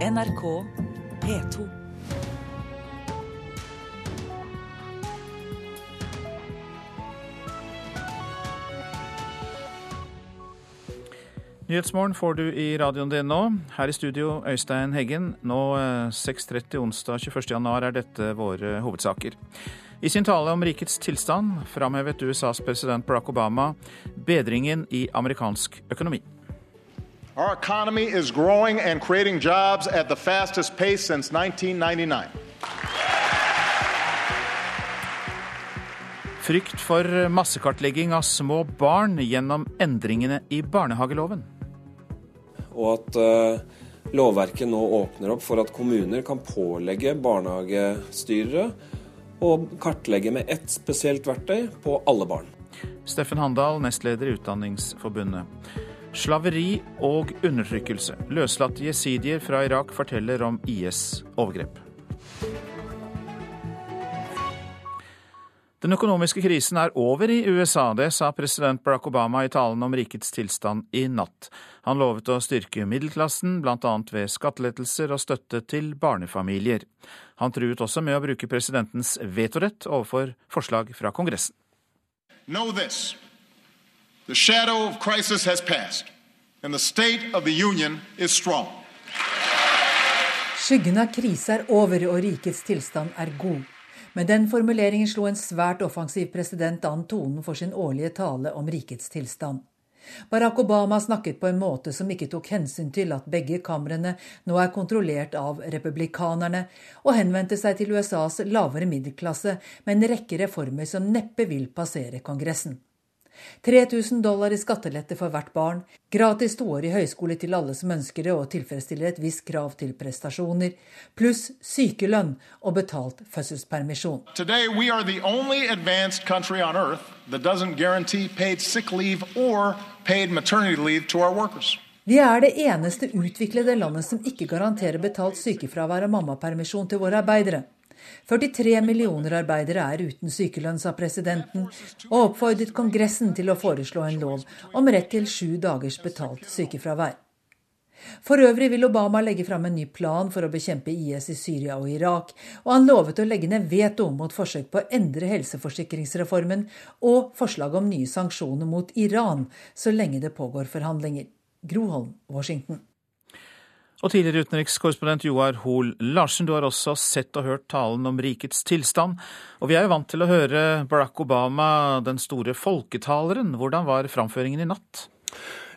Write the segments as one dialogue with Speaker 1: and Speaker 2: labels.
Speaker 1: NRK P2.
Speaker 2: Nyhetsmorgen får du i radioen din nå. Her i studio, Øystein Heggen. Nå 6.30 onsdag onsdag 21.1 er dette våre hovedsaker. I sin tale om rikets tilstand framhevet USAs president Barack Obama bedringen i amerikansk økonomi.
Speaker 3: Our economy is growing and creating jobs at the fastest pace since 1999.
Speaker 2: Frykt for massekartlegging av små barn gjennom endringene i barnehageloven.
Speaker 4: Og at uh, lovverket nå åpner opp for at kommuner kan pålegge barnehagestyrere å kartlegge med ett spesielt verktøy på alle barn.
Speaker 2: Steffen Handal, nestleder i Utdanningsforbundet. Slaveri og undertrykkelse. Løslatte jesidier fra Irak forteller om IS' overgrep. Den økonomiske krisen er over i USA, det sa president Barack Obama i talen om rikets tilstand i natt. Han lovet å styrke middelklassen, bl.a. ved skattelettelser og støtte til barnefamilier. Han truet også med å bruke presidentens vetorett overfor forslag fra Kongressen.
Speaker 3: Know this. The shadow of crisis has passed, and the state of the union is strong.
Speaker 5: Skyggen av krise er over, og rikets tilstand er god. Med den formuleringen slo en svært offensiv president an tonen for sin årlige tale om rikets tilstand. Barack Obama snakket på en måte som ikke tok hensyn til at begge kamrene nå er kontrollert av republikanerne, og henvendte seg til USAs lavere middelklasse med en rekke reformer som neppe vil passere Kongressen. 3000 dollar i skattelette for hvert barn, gratis toårig høyskole til alle som ønsker det og tilfredsstiller et visst krav til prestasjoner, pluss sykelønn og betalt fødselspermisjon. Vi er det eneste utviklede landet som ikke garanterer betalt sykefravær og mammapermisjon til våre arbeidere. 43 millioner arbeidere er uten sykelønn, sa presidenten, og oppfordret Kongressen til å foreslå en lov om rett til sju dagers betalt sykefravær. For øvrig vil Obama legge fram en ny plan for å bekjempe IS i Syria og Irak, og han lovet å legge ned veto mot forsøk på å endre helseforsikringsreformen og forslag om nye sanksjoner mot Iran så lenge det pågår forhandlinger. Groholm, Washington.
Speaker 2: Og tidligere utenrikskorrespondent Joar Hoel Larsen, du har også sett og hørt talen om rikets tilstand. Og vi er jo vant til å høre Barack Obama, den store folketaleren. Hvordan var framføringen i natt?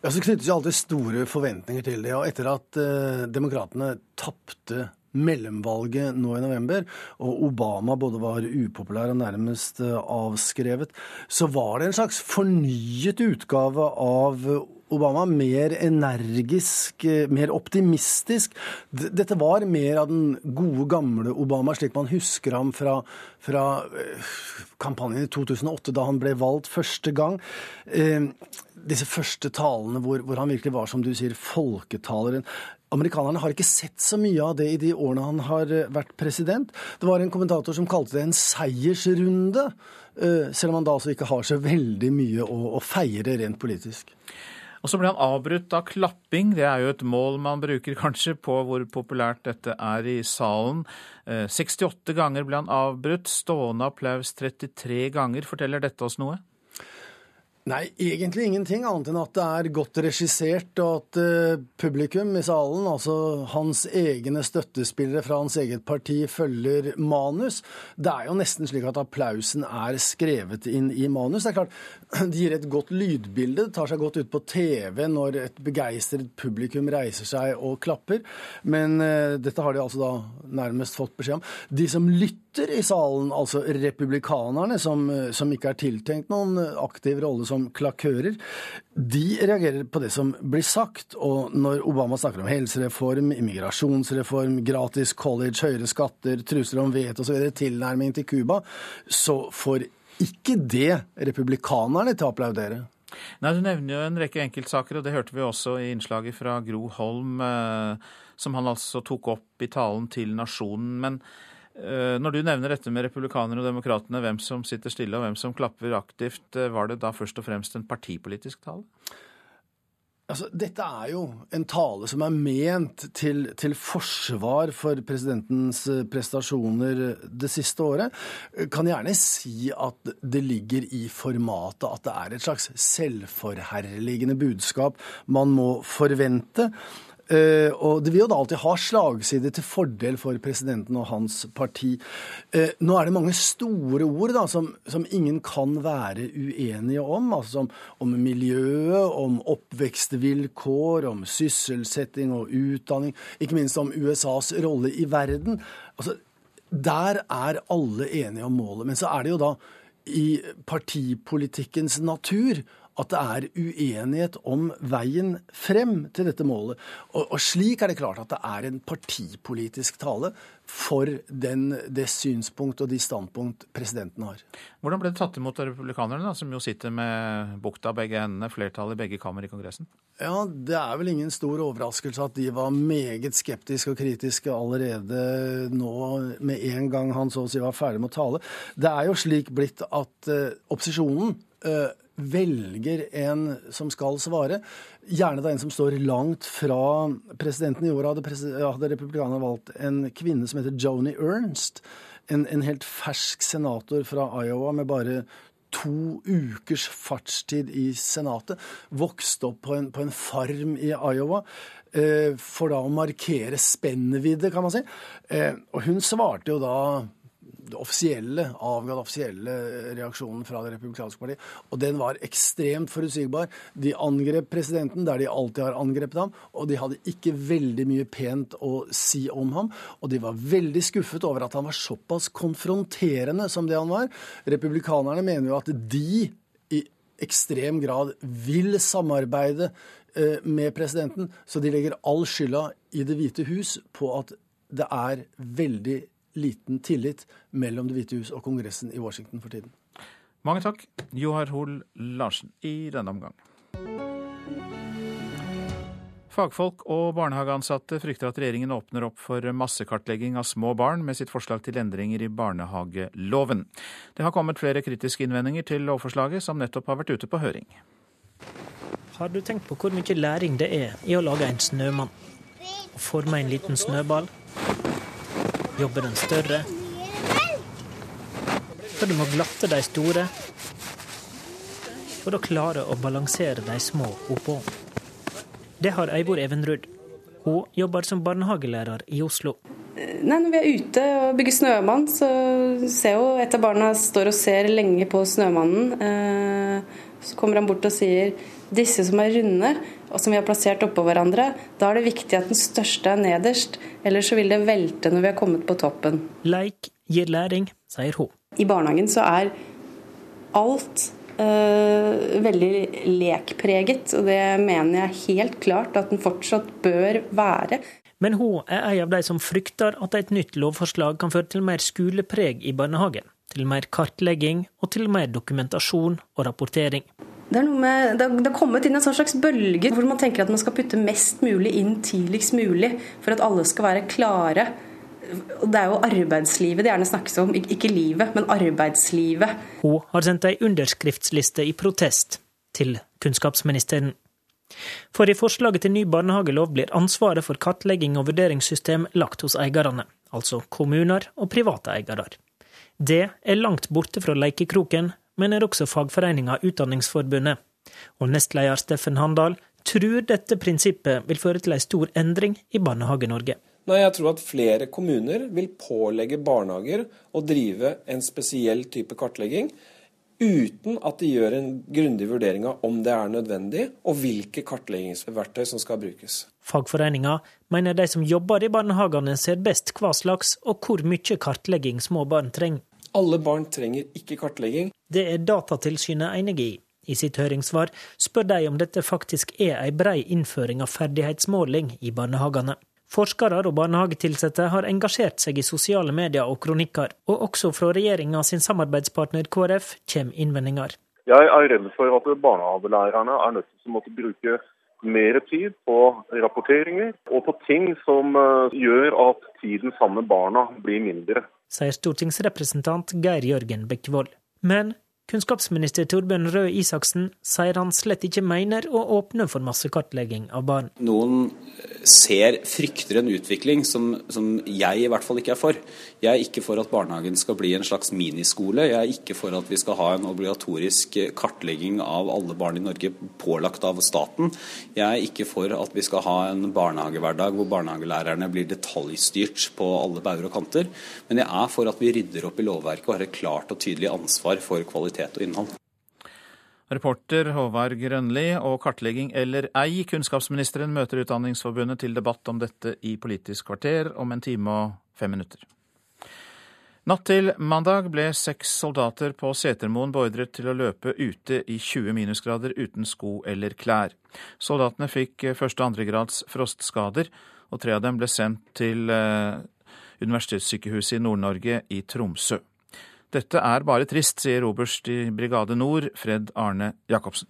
Speaker 6: Ja, så knyttes jo alltid store forventninger til det. Og etter at eh, demokratene tapte mellomvalget nå i november, og Obama både var upopulær og nærmest eh, avskrevet, så var det en slags fornyet utgave av Obama mer energisk, eh, mer optimistisk. Dette var mer av den gode, gamle Obama, slik man husker ham fra, fra eh, kampanjen i 2008, da han ble valgt første gang. Eh, disse første talene hvor, hvor han virkelig var, som du sier, folketaleren. Amerikanerne har ikke sett så mye av det i de årene han har vært president. Det var en kommentator som kalte det en seiersrunde, selv om han da altså ikke har så veldig mye å, å feire rent politisk.
Speaker 2: Og så ble han avbrutt av klapping. Det er jo et mål man bruker kanskje på hvor populært dette er i salen. 68 eh, ganger ble han avbrutt. Stående applaus 33 ganger. Forteller dette oss noe?
Speaker 6: Nei, egentlig ingenting, annet enn at det er godt regissert, og at uh, publikum i salen, altså hans egne støttespillere fra hans eget parti, følger manus. Det er jo nesten slik at applausen er skrevet inn i manus. Det er klart, Det gir et godt lydbilde, det tar seg godt ut på TV når et begeistret publikum reiser seg og klapper, men uh, dette har de altså da nærmest fått beskjed om. De som lytter i salen, altså republikanerne, som, uh, som ikke er tiltenkt noen aktiv rolle som klakører, de reagerer på det som blir sagt. Og når Obama snakker om helsereform, immigrasjonsreform, gratis college, høyere skatter, trusler om veto osv., tilnærming til Cuba, så får ikke det republikanerne til å applaudere.
Speaker 2: Nei, Du nevner jo en rekke enkeltsaker, og det hørte vi også i innslaget fra Gro Holm, eh, som han altså tok opp i talen til Nasjonen. Men når du nevner dette med republikanerne og demokratene, hvem som sitter stille og hvem som klapper aktivt, eh, var det da først og fremst en partipolitisk tale?
Speaker 6: Altså, dette er jo en tale som er ment til, til, forsvar for presidentens eh, prestasjoner det siste året. Kan gjerne si at det ligger i formatet at det er et slags selvforherligende budskap man må forvente. Uh, og det vil jo da alltid ha slagside til fordel for presidenten og hans parti. Uh, nå er det mange store ord da, som, som ingen kan være uenige om. Altså om, om, miljøet, om oppvekstvilkår, om sysselsetting og utdanning. Ikke minst om USAs rolle i verden. Altså, der er alle enige om målet. Men så er det jo da i partipolitikkens natur at det er uenighet om veien frem til dette målet. Og, og slik er det klart at det er en partipolitisk tale for den, det synspunkt og de standpunkt presidenten har.
Speaker 2: Hvordan ble det tatt imot av republikanerne, da, som jo sitter med bukta begge endene, flertallet i begge kammer i Kongressen?
Speaker 6: Ja, Det er vel ingen stor overraskelse at de var meget skeptiske og kritiske allerede nå med en gang han så å si var ferdig med å tale. Det er jo slik blitt at uh, opposisjonen velger en som skal svare. Gjerne da en som står langt fra presidenten. I år hadde, hadde republikanerne valgt en kvinne som heter Joni Ernst. En, en, helt fersk senator fra Iowa med bare to ukers fartstid i Senatet. Vokste opp på en, på en farm i Iowa. Eh, for da å markere spennvidde, kan man si. Eh, og hun svarte jo da offisielle, avga offisielle reaksjonen fra Det republikanske partiet. Og den var ekstremt forutsigbar. De angrep presidenten der de alltid har angrepet ham, og de hadde ikke veldig mye pent å si om ham. Og de var veldig skuffet over at han var såpass konfronterende som det han var. Republikanerne mener jo at de i ekstrem grad vil samarbeide eh, med presidenten, så de legger all skylda i Det hvite hus på at det er veldig liten tillit mellom Det hvite hus og Kongressen i Washington for tiden.
Speaker 2: Mange takk, Johar Hoel Larsen, i denne omgang. Fagfolk og barnehageansatte frykter at regjeringen åpner opp for massekartlegging av små barn med sitt forslag til endringer i barnehageloven. Det har kommet flere kritiske innvendinger til lovforslaget, som nettopp har vært ute på høring.
Speaker 7: Har du tenkt på hvor mye læring det er i å lage en snømann? Forme en liten snøball? Jobber den større. For du må glatte de store for å klare å balansere de små oppå. Det har Eivor Evenrud. Hun jobber som barnehagelærer i Oslo.
Speaker 8: Nei, når vi er ute og bygger snømann, så ser jo et av barna står og ser lenge på snømannen. Eh, så kommer han bort og sier disse som er runde, og som vi har plassert oppå hverandre, da er det viktig at den største er nederst, ellers så vil det velte når vi har kommet på toppen.
Speaker 7: Leik gir læring, sier hun.
Speaker 8: I barnehagen så er alt øh, veldig lekpreget, og det mener jeg helt klart at den fortsatt bør være.
Speaker 7: Men hun er en av de som frykter at et nytt lovforslag kan føre til mer skolepreg i barnehagen. Til mer kartlegging og til mer dokumentasjon og rapportering.
Speaker 8: Det, er noe med, det, har kommet inn en sånn slags bølge hvor man tenker at man skal putte mest mulig inn tidligst mulig for at alle skal være klare. Det er jo arbeidslivet det gjerne snakkes om, ikke livet, men arbeidslivet.
Speaker 7: Hun har sendt ei underskriftsliste i protest til kunnskapsministeren. For i forslaget til ny barnehagelov blir ansvaret for kartlegging og vurderingssystem lagt hos eierne, altså kommuner og private eiere. Det er langt borte fra lekekroken mener også fagforeninga Utdanningsforbundet. Og nestleder Steffen Handal tror dette prinsippet vil føre til en stor endring i Barnehage-Norge.
Speaker 9: Nei, Jeg tror at flere kommuner vil pålegge barnehager å drive en spesiell type kartlegging, uten at de gjør en grundig vurdering av om det er nødvendig, og hvilke kartleggingsverktøy som skal brukes.
Speaker 7: Fagforeninga mener de som jobber i barnehagene ser best hva slags og hvor mye kartlegging små barn trenger.
Speaker 9: Alle barn trenger ikke kartlegging.
Speaker 7: Det er Datatilsynet enig i. I sitt høringssvar spør de om dette faktisk er ei brei innføring av ferdighetsmåling i barnehagene. Forskere og barnehagetilsatte har engasjert seg i sosiale medier og kronikker, og også fra regjeringa sin samarbeidspartner KrF kommer innvendinger.
Speaker 10: Jeg er redd for at barnehagelærerne er nødt til å måtte bruke mer tid på rapporteringer og på ting som eh, gjør at tiden sammen med barna blir mindre
Speaker 7: sier stortingsrepresentant Geir Jørgen Bekkevold. Men
Speaker 11: Kunnskapsminister Torbjørn Røe Isaksen sier han slett ikke mener å åpne for massekartlegging av barn.
Speaker 12: Noen ser, frykter en utvikling som, som, jeg i hvert fall ikke er for. Jeg er ikke for at barnehagen skal bli en slags miniskole. Jeg er ikke for at vi skal ha en obligatorisk kartlegging av alle barn i Norge pålagt av staten. Jeg er ikke for at vi skal ha en barnehagehverdag hvor barnehagelærerne blir detaljstyrt på alle bauger og kanter. Men jeg er for at vi rydder opp i lovverket og har et klart og tydelig ansvar for kvalitet og innhold.
Speaker 2: Reporter Håvard Grønli og kartlegging eller ei, kunnskapsministeren møter Utdanningsforbundet til debatt om dette i Politisk kvarter om en time og fem minutter. Natt til mandag ble seks soldater på Setermoen beordret til å løpe ute i 20 minusgrader uten sko eller klær. Soldatene fikk første og andre grads frostskader, og tre av dem ble sendt til eh, Universitetssykehuset i Nord-Norge i Tromsø. Dette er bare trist, sier oberst i Brigade Nord, Fred Arne Jacobsen.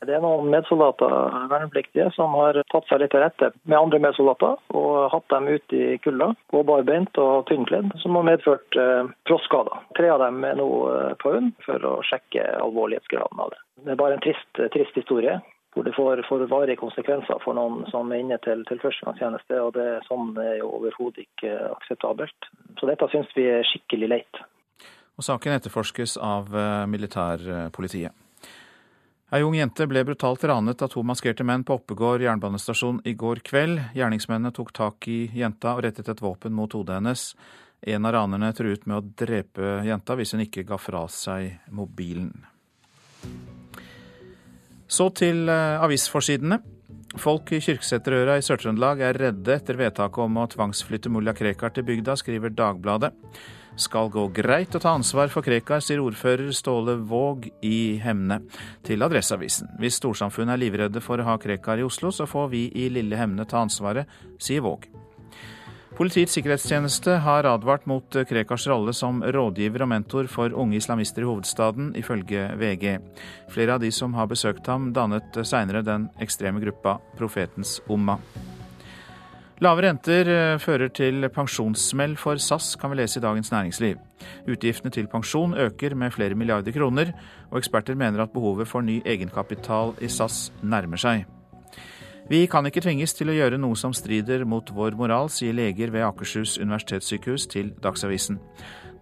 Speaker 13: Det er noen medsoldater, vernepliktige, som har tatt seg litt til rette med andre medsoldater og hatt dem ute i kulda, på barbeint og tynnkledd, som har medført eh. Tre av dem er nå eh, på hund for å sjekke alvorlighetsgraden av det. Det er bare en trist, trist historie hvor det får, får, varige konsekvenser for noen som er inne til, til førstegangstjeneste. og det, Sånn er jo overhodet ikke akseptabelt. Så dette syns vi er skikkelig leit
Speaker 2: og saken etterforskes av eh, militærpolitiet. Ei ung jente ble brutalt ranet av to maskerte menn på Oppegård jernbanestasjon i går kveld. Gjerningsmennene tok tak i jenta og rettet et våpen mot hodet hennes. En av ranerne truet med å drepe jenta hvis hun ikke ga fra seg mobilen. Så til eh, avisforsidene. Folk i Kyrksæterøra i Sør-Trøndelag er redde etter vedtaket om å tvangsflytte mulla Krekar til bygda, skriver Dagbladet skal gå greit å ta ansvar for Krekar, sier ordfører Ståle Våg i Hemne til Adresseavisen. Hvis storsamfunnet er livredde for å ha Krekar i Oslo, så får vi i lille Hemne ta ansvaret, sier Våg. Politiets sikkerhetstjeneste har advart mot Krekars rolle som rådgiver og mentor for unge islamister i hovedstaden, ifølge VG. Flere av de som har besøkt ham, dannet seinere den ekstreme gruppa Profetens Umma. Lave renter eh, fører til pensjonssmell for SAS, kan vi lese i Dagens Næringsliv. Utgiftene til pensjon øker med flere milliarder kroner, og eksperter mener at behovet for ny egenkapital i SAS nærmer seg. Vi kan ikke tvinges til å gjøre noe som strider mot vår moral, sier leger ved Akershus universitetssykehus til Dagsavisen.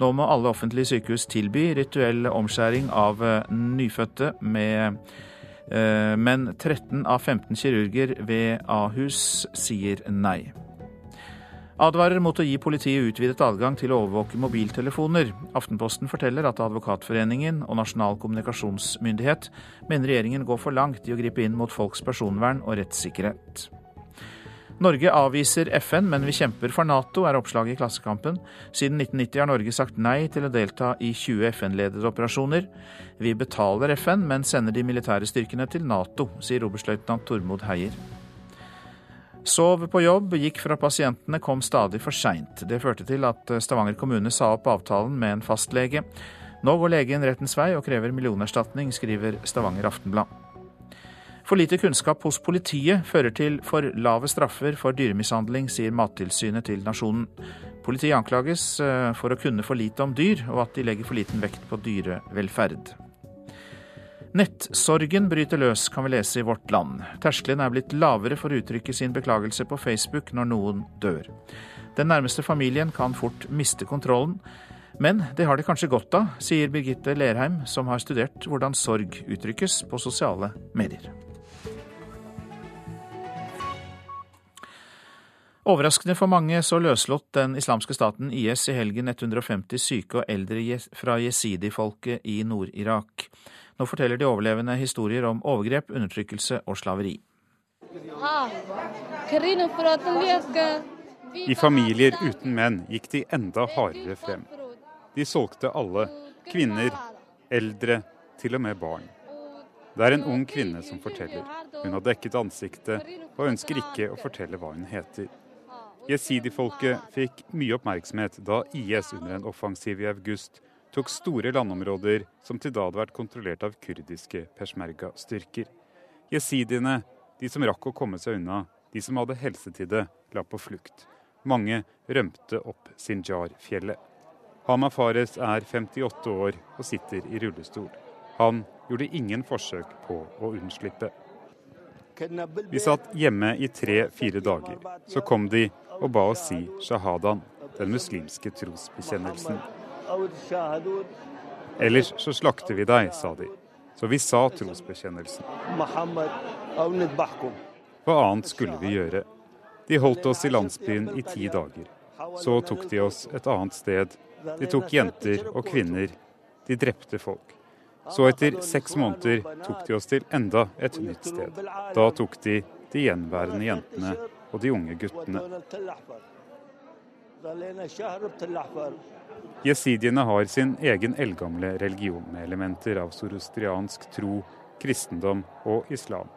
Speaker 2: Nå må alle offentlige sykehus tilby rituell omskjæring av eh, nyfødte med men 13 av 15 kirurger ved Ahus sier nei. Advarer mot å gi politiet utvidet adgang til å overvåke mobiltelefoner. Aftenposten forteller at Advokatforeningen og Nasjonal kommunikasjonsmyndighet mener regjeringen går for langt i å gripe inn mot folks personvern og rettssikkerhet. Norge avviser FN, men vi kjemper for Nato, er oppslaget i Klassekampen. Siden 1990 har Norge sagt nei til å delta i 20 FN-ledede operasjoner. Vi betaler FN, men sender de militære styrkene til Nato, sier oberstløytnant Tormod Heier. Sov på jobb, gikk fra pasientene, kom stadig for seint. Det førte til at Stavanger kommune sa opp avtalen med en fastlege. Nå går legen rettens vei og krever millionerstatning, skriver Stavanger Aftenblad. For lite kunnskap hos politiet fører til for lave straffer for dyremishandling, sier Mattilsynet til Nasjonen. Politiet anklages eh, for å kunne for lite om dyr, og at de legger for liten vekt på dyrevelferd. Nettsorgen bryter løs, kan vi lese i Vårt Land. Terskelen er blitt lavere for å uttrykke sin beklagelse på Facebook når noen dør. Den nærmeste familien kan fort miste kontrollen. Men det har de kanskje godt av, sier Birgitte Lerheim, som har studert hvordan sorg uttrykkes på sosiale medier. Overraskende for mange så løslått den islamske staten IS i helgen 150 syke og eldre fra jesidi-folket i Nord-Irak. Nå forteller de overlevende historier om overgrep, undertrykkelse og slaveri.
Speaker 14: I familier uten menn gikk de enda hardere frem. De solgte alle, kvinner, eldre, til og med barn. Det er en ung kvinne som forteller. Hun har dekket ansiktet og ønsker ikke å fortelle hva hun heter. Jesidi-folket fikk mye oppmerksomhet da IS under en offensiv i august tok store landområder som til da hadde vært kontrollert av kurdiske peshmerga-styrker. Jesidiene, de som rakk å komme seg unna, de som hadde helse til det, la på flukt. Mange rømte opp Sinjar-fjellet. Hama Fares er 58 år og sitter i rullestol. Han gjorde ingen forsøk på å unnslippe. Vi satt hjemme i tre-fire dager. Så kom de og ba oss si shahadan, den muslimske trosbekjennelsen. Ellers så slakter vi deg, sa de. Så vi sa trosbekjennelsen. Hva annet skulle vi gjøre? De holdt oss i landsbyen i ti dager. Så tok de oss et annet sted. De tok jenter og kvinner. De drepte folk. Så etter seks måneder tok de oss til enda et nytt sted. Da tok de de gjenværende jentene og de unge guttene. Jesidiene har sin egen eldgamle religion med elementer av sorostriansk tro, kristendom og islam.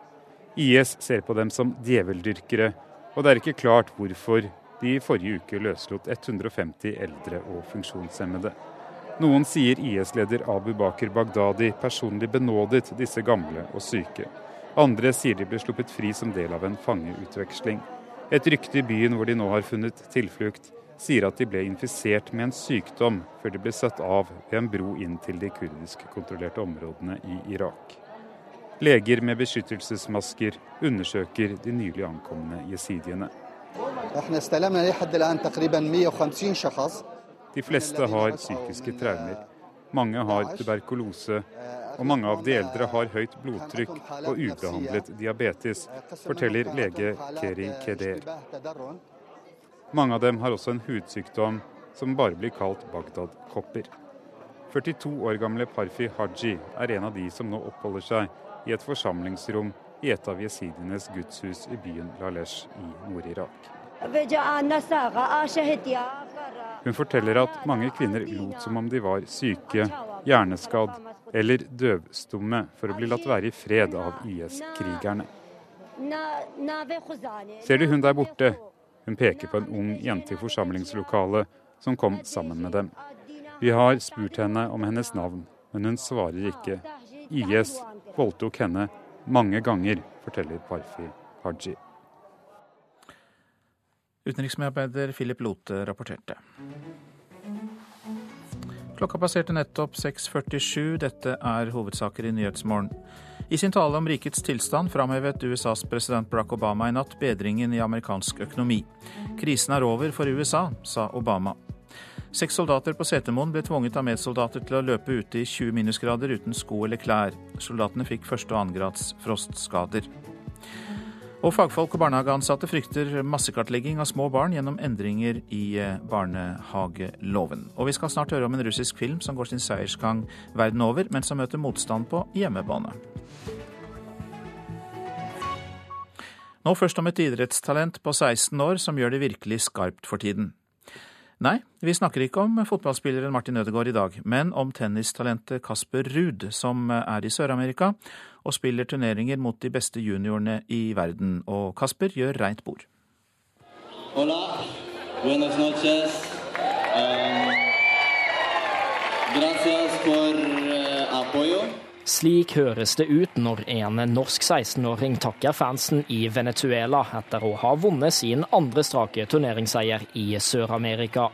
Speaker 14: IS ser på dem som djeveldyrkere, og det er ikke klart hvorfor de i forrige uke løslot 150 eldre og funksjonshemmede. Noen sier IS-leder Abu Bakr Baghdadi personlig benådet disse gamle og syke. Andre sier de ble sluppet fri som del av en fangeutveksling. Et rykte i byen hvor de nå har funnet tilflukt, sier at de ble infisert med en sykdom før de ble satt av ved en bro inn til de kurdisk-kontrollerte områdene i Irak. Leger med beskyttelsesmasker undersøker de nylig ankomne jesidiene. De fleste har psykiske traumer. Mange har tuberkulose, og mange av de eldre har høyt blodtrykk og ubehandlet diabetes, forteller lege Keri Keder. Mange av dem har også en hudsykdom som bare blir kalt Bagdad-kopper. 42 år gamle Parfi Haji er en av de som nå oppholder seg i et forsamlingsrom i et av jesidienes gudshus i byen Lalesh i Nord-Irak. Hun forteller at mange kvinner lot som om de var syke, hjerneskadd eller døvstumme for å bli latt være i fred av IS-krigerne. Ser du hun der borte? Hun peker på en ung jente i forsamlingslokalet som kom sammen med dem. Vi har spurt henne om hennes navn, men hun svarer ikke. IS voldtok henne mange ganger, forteller Parfi Haji.
Speaker 2: Utenriksmedarbeider Philip Lote rapporterte. Klokka passerte nettopp 6.47. Dette er hovedsaker i Nyhetsmorgen. I sin tale om rikets tilstand framhevet USAs president Barack Obama i natt bedringen i amerikansk økonomi. Krisen er over for USA, sa Obama. Seks soldater på Setermoen ble tvunget av medsoldater til å løpe ute i 20 minusgrader uten sko eller klær. Soldatene fikk første og annengrads frostskader. Og fagfolk og barnehageansatte frykter massekartlegging av små barn gjennom endringer i eh, barnehageloven. Og vi skal snart høre om en russisk film som går sin seiersgang verden over, men som møter motstand på hjemmebane. Nå først om et idrettstalent på 16 år som gjør det virkelig skarpt for tiden. Nei, vi snakker ikke om fotballspilleren Martin Ødegaard i dag, men om tennistalentet Kasper Ruud, som er i Sør-Amerika og spiller turneringer mot de beste juniorene i verden. Og Kasper gjør reint bord. Hola, buenas noches. Um,
Speaker 11: gracias por. Slik høres det ut når en norsk 16-åring takker fansen i Venezuela etter å ha vunnet sin andre strake turneringsseier i Sør-Amerika.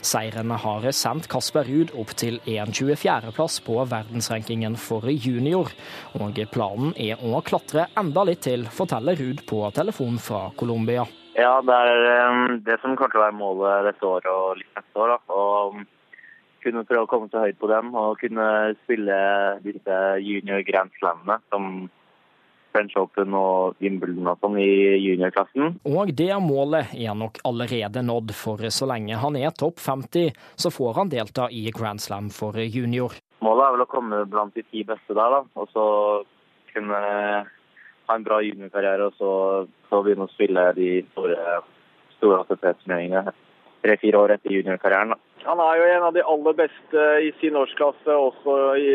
Speaker 11: Seieren har sendt Kasper Ruud opp til en 24.-plass på verdensrankingen for junior. Og planen er å klatre enda litt til, forteller Ruud på telefon fra Colombia.
Speaker 15: Ja, det er eh, det som kommer til å være målet dette året og litt neste år. Da. Og kunne prøve å komme så høyt på dem og kunne spille disse junior grand slammene som French Open og Wimbledon og sånn i juniorklassen.
Speaker 11: Og det målet er nok allerede nådd, for så lenge han er topp 50, så får han delta i Grand Slam for junior.
Speaker 15: Målet er vel å komme blant de ti beste der, da. Og så kunne ha en bra juniorkarriere og så, så begynne å spille de store, store ATP-turneringene tre-fire år etter juniorkarrieren.
Speaker 16: Han er jo en av de aller beste i sin årsklasse, også i,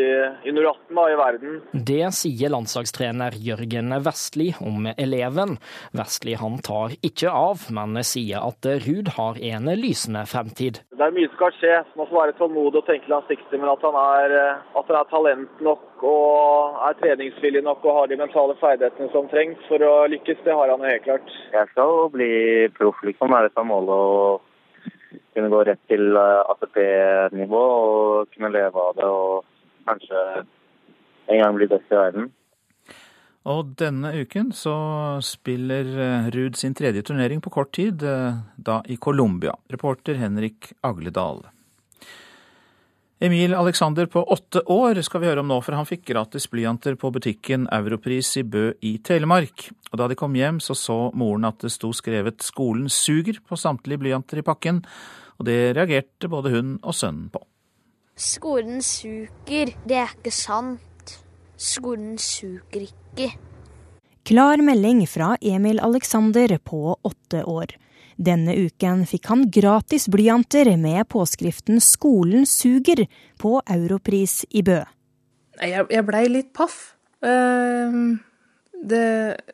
Speaker 16: i 18 da, i verden.
Speaker 11: Det sier landslagstrener Jørgen Vestli om eleven. Vestli han tar ikke av, men sier at Ruud har en lysende fremtid.
Speaker 16: Det er mye som skal skje. Man får være tålmodig og tenke langsiktig, men at han, er, at han er talent nok og er treningsvillig nok og har de mentale ferdighetene som trengs for å lykkes, det har han jo helt klart.
Speaker 15: Jeg skal bli proff, liksom. Det er dette målet. og kunne gå rett til ATP-nivå og kunne leve av det og kanskje en gang bli best i verden.
Speaker 2: Og denne uken så spiller eh, Ruud sin tredje turnering på kort tid, eh, da i Colombia. Reporter Henrik Agledal. Emil Alexander på åtte år skal vi høre om nå, for han fikk gratis blyanter på butikken Europris i Bø i Telemark. Og da de kom hjem, så så moren at det sto skrevet 'Skolen suger' på samtlige blyanter i pakken, og det reagerte både hun og sønnen på.
Speaker 17: Skolen suger, det er ikke sant. Skolen suger ikke.
Speaker 18: Klar melding fra Emil Alexander på åtte år. Denne uken fikk han gratis blyanter med påskriften 'Skolen suger' på Europris i Bø.
Speaker 19: Jeg, jeg blei litt paff. Uh, det,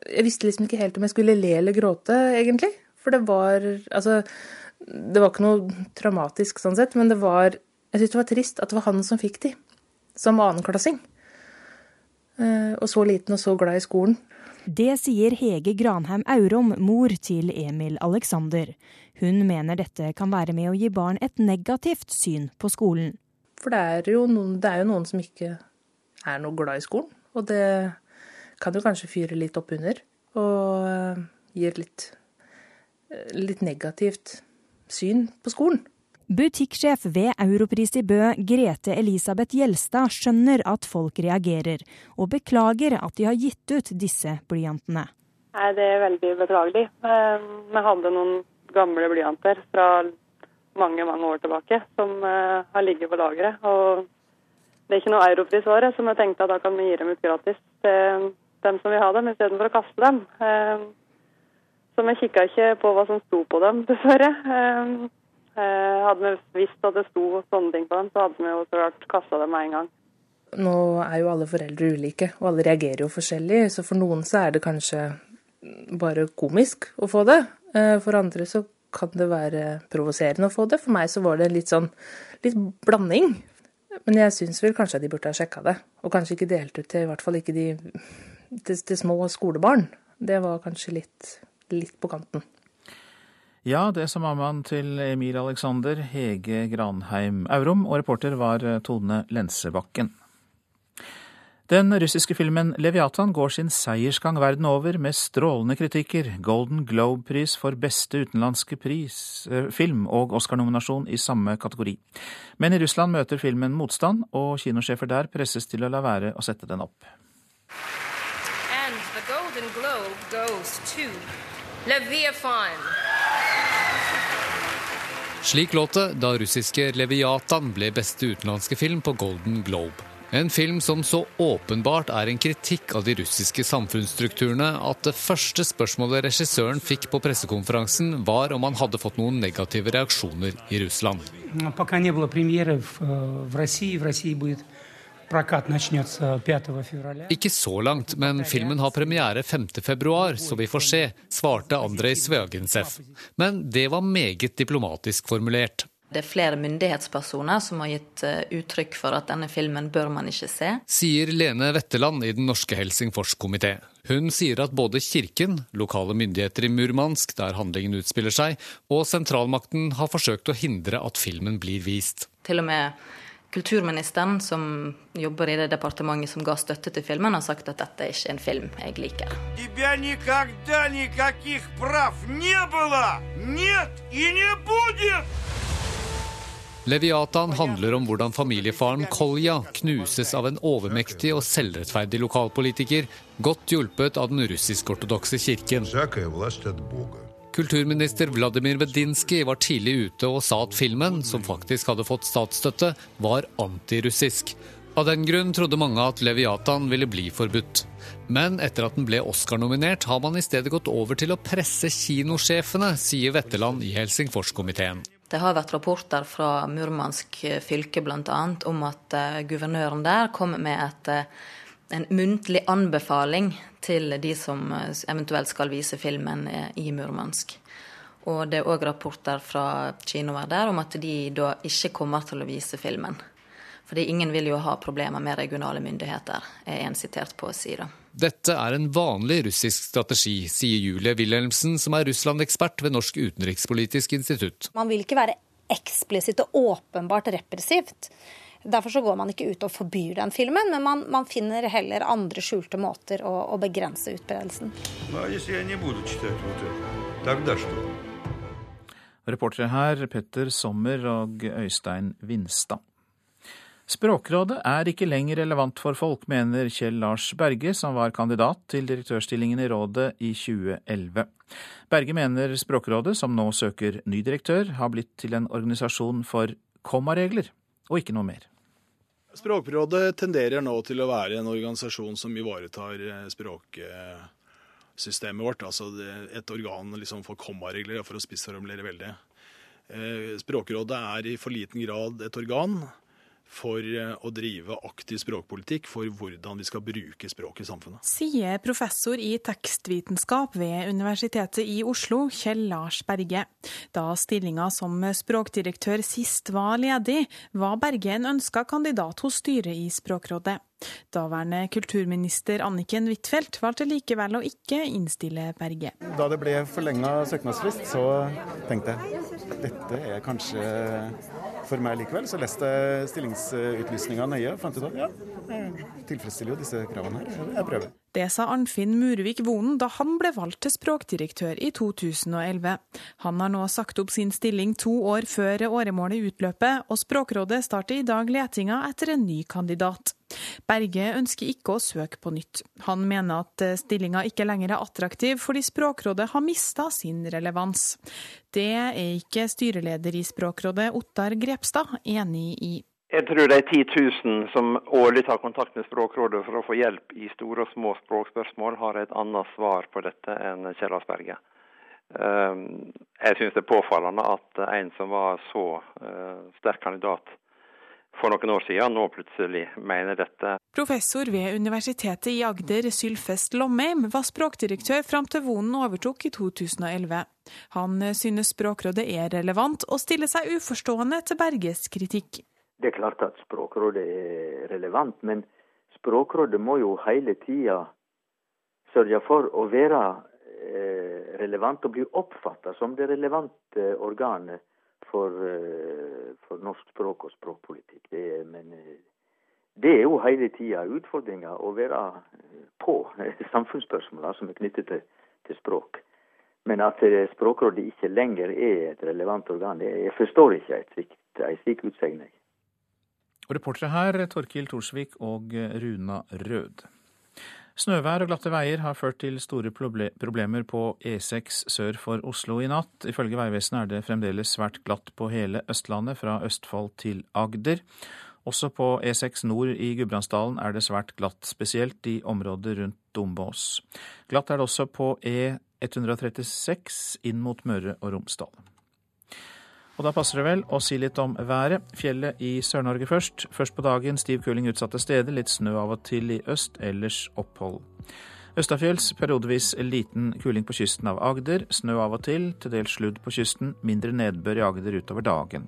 Speaker 19: jeg visste liksom ikke helt om jeg skulle le eller gråte, egentlig. For det var Altså, det var ikke noe traumatisk sånn sett, men det var Jeg syntes det var trist at det var han som fikk de, som annenklassing. Uh, og så liten og så glad i skolen.
Speaker 18: Det sier Hege Granheim Aurom, mor til Emil Alexander. Hun mener dette kan være med å gi barn et negativt syn på skolen.
Speaker 19: For det er jo noen, er jo noen som ikke er noe glad i skolen. Og det kan jo kanskje fyre litt opp under. Og eh, gir litt, eh, litt negativt syn på skolen.
Speaker 18: Butikksjef ved Europris i Bø, Grete Elisabeth Gjelstad, skjønner at folk reagerer, og beklager at de har gitt ut disse blyantene.
Speaker 20: Nei, Det er veldig beklagelig. Eh, vi hadde noen gamle blyanter fra mange mange år tilbake som eh, har ligget på lageret. Det er ikke noe europris året, så vi tenkte at da kan vi gi dem ut gratis til dem som vil ha dem, istedenfor å kaste dem. Eh, så vi kikka ikke på hva som sto på dem, dessverre. Eh, hadde vi visst at det sto sånne ting på dem, så hadde vi jo så klart kasta dem med en gang.
Speaker 19: Nå er jo alle foreldre ulike, og alle reagerer jo forskjellig. Så for noen så er det kanskje bare komisk å få det. Eh, for andre så kan det være provoserende å få det. For meg så var det litt sånn litt blanding. Men jeg syns vel kanskje de burde ha sjekka det. Og kanskje ikke delt ut til i hvert fall ikke de til, til små skolebarn. Det var kanskje litt, litt på kanten.
Speaker 2: Ja, det sa mammaen til Emil Alexander, Hege Granheim Aurum, og reporter var eh, Tone Lensebakken. Den russiske filmen Leviatan går sin seiersgang verden over med strålende kritikker, Golden Globe-pris for beste utenlandske pris, eh, film og Oscar-nominasjon i samme kategori. Men i Russland møter filmen motstand, og kinosjefer der presses til å la være å sette den opp. And the Golden Globe goes to Leviathan. Slik låt det da russiske Leviatan ble beste utenlandske film på Golden Globe. En film som så åpenbart er en kritikk av de russiske samfunnsstrukturene at det første spørsmålet regissøren fikk på pressekonferansen, var om han hadde fått noen negative reaksjoner i Russland. Ikke så langt, men filmen har premiere 5.2, så vi får se, svarte Andrej Svøgensef. Men det var meget diplomatisk formulert.
Speaker 21: Det er flere myndighetspersoner som har gitt eh, uttrykk for at denne filmen bør man ikke se.
Speaker 2: Sier Lene Wetteland i Den norske Helsingforskomité. Hun sier at både kirken, lokale myndigheter i Murmansk, der handlingen utspiller seg, og sentralmakten har forsøkt å hindre at filmen blir vist.
Speaker 21: Til og med Kulturministeren, som jobber i det departementet som ga støtte til filmen, har sagt at dette er ikke en film jeg liker.
Speaker 2: Leviatan handler om hvordan familiefaren Kolja knuses av en overmektig og selvrettferdig lokalpolitiker, godt hjulpet av den russisk-ortodokse kirken. Kulturminister Vladimir Vedinskij var tidlig ute og sa at filmen, som faktisk hadde fått statsstøtte, var antirussisk. Av den grunn trodde mange at Leviatan ville bli forbudt. Men etter at den ble Oscar-nominert, har man i stedet gått over til å presse kinosjefene, sier Vetteland i Helsingforskomiteen.
Speaker 21: Det har vært rapporter fra Murmansk fylke bl.a. om at uh, guvernøren der kom med et uh, en muntlig anbefaling til de som eh, eventuelt skal vise filmen eh, i Murmansk. Og det er òg rapporter fra kinoer der om at de da ikke kommer til å vise filmen. Fordi ingen vil jo ha problemer med regionale myndigheter, er en sitert på å si det.
Speaker 2: Dette er en vanlig russisk strategi, sier Julie Wilhelmsen, som er Russland-ekspert ved Norsk utenrikspolitisk institutt.
Speaker 22: Man vil ikke være eksplisitt og åpenbart repressivt. Derfor så går man ikke ut og forbyr den filmen, men man, man finner heller andre skjulte måter å, å begrense utbredelsen.
Speaker 2: Reportere her Petter Sommer og Øystein Vinstad. Språkrådet er ikke lenger relevant for folk, mener Kjell Lars Berge, som var kandidat til direktørstillingen i rådet i 2011. Berge mener Språkrådet, som nå søker ny direktør, har blitt til en organisasjon for kommaregler, og ikke noe mer.
Speaker 23: Språkrådet tenderer nå til å være en organisasjon som ivaretar eh, språksystemet vårt. Altså et organ liksom for kommaregler, for å spissformulere veldig. Eh, Språkrådet er i for liten grad et organ for eh, å drive aktiv språkpolitikk for hvordan vi skal bruke språk i samfunnet.
Speaker 24: Sier professor i tekstvitenskap ved Universitetet i Oslo, Kjell Lars Berge. Da stillinga som språkdirektør sist var ledig, var Berge en ønska kandidat hos styret i Språkrådet. Daværende kulturminister Anniken Huitfeldt valgte likevel å ikke innstille Berge.
Speaker 25: Da det ble forlenga søknadsfrist, så tenkte jeg dette er kanskje for meg likevel. Så leste jeg stillingsutlysninga nøye og fant ut at ja, jeg tilfredsstiller jo disse kravene her. Jeg prøver.
Speaker 24: Det sa Arnfinn Murvik Vonen da han ble valgt til språkdirektør i 2011. Han har nå sagt opp sin stilling to år før åremålet utløper, og Språkrådet starter i dag letinga etter en ny kandidat. Berge ønsker ikke å søke på nytt. Han mener at stillinga ikke lenger er attraktiv fordi Språkrådet har mista sin relevans. Det er ikke styreleder i Språkrådet, Ottar Grepstad, enig i.
Speaker 26: Jeg tror det er 10 000 som årlig tar kontakt med Språkrådet for å få hjelp i store og små språkspørsmål, har et annet svar på dette enn Kjell Asperger. Ehm, jeg syns det er påfallende at en som var så eh, sterk kandidat for noen år siden, nå plutselig mener dette.
Speaker 24: Professor ved Universitetet i Agder, Sylfest Lomheim, var språkdirektør fram til Vonen overtok i 2011. Han synes Språkrådet er relevant, og stiller seg uforstående til Berges kritikk.
Speaker 27: Det er klart at Språkrådet er relevant, men Språkrådet må jo hele tida sørge for å være eh, relevant og bli oppfatta som det relevante organet for, eh, for, norsk språk og språkpolitikk. Det, men eh, det er jo hele tida utfordringa å være på samfunnsspørsmåla som er knyttet til, til, språk. Men at Språkrådet ikke lenger er et relevant organ, jeg forstår ikke en slik utsegn.
Speaker 2: Reportere her Torkil Torsvik og Runa Rød. Snøvær og glatte veier har ført til store problemer på E6 sør for Oslo i natt. Ifølge Vegvesenet er det fremdeles svært glatt på hele Østlandet, fra Østfold til Agder. Også på E6 nord i Gudbrandsdalen er det svært glatt, spesielt i området rundt Dombås. Glatt er det også på E136 inn mot Møre og Romsdal. Og da passer det vel å si litt om været. Fjellet i Sør-Norge først. Først på dagen stiv kuling utsatte steder, litt snø av og til i øst, ellers opphold. Østafjells periodevis liten kuling på kysten av Agder. Snø av og til, til dels sludd på kysten. Mindre nedbør i Agder utover dagen.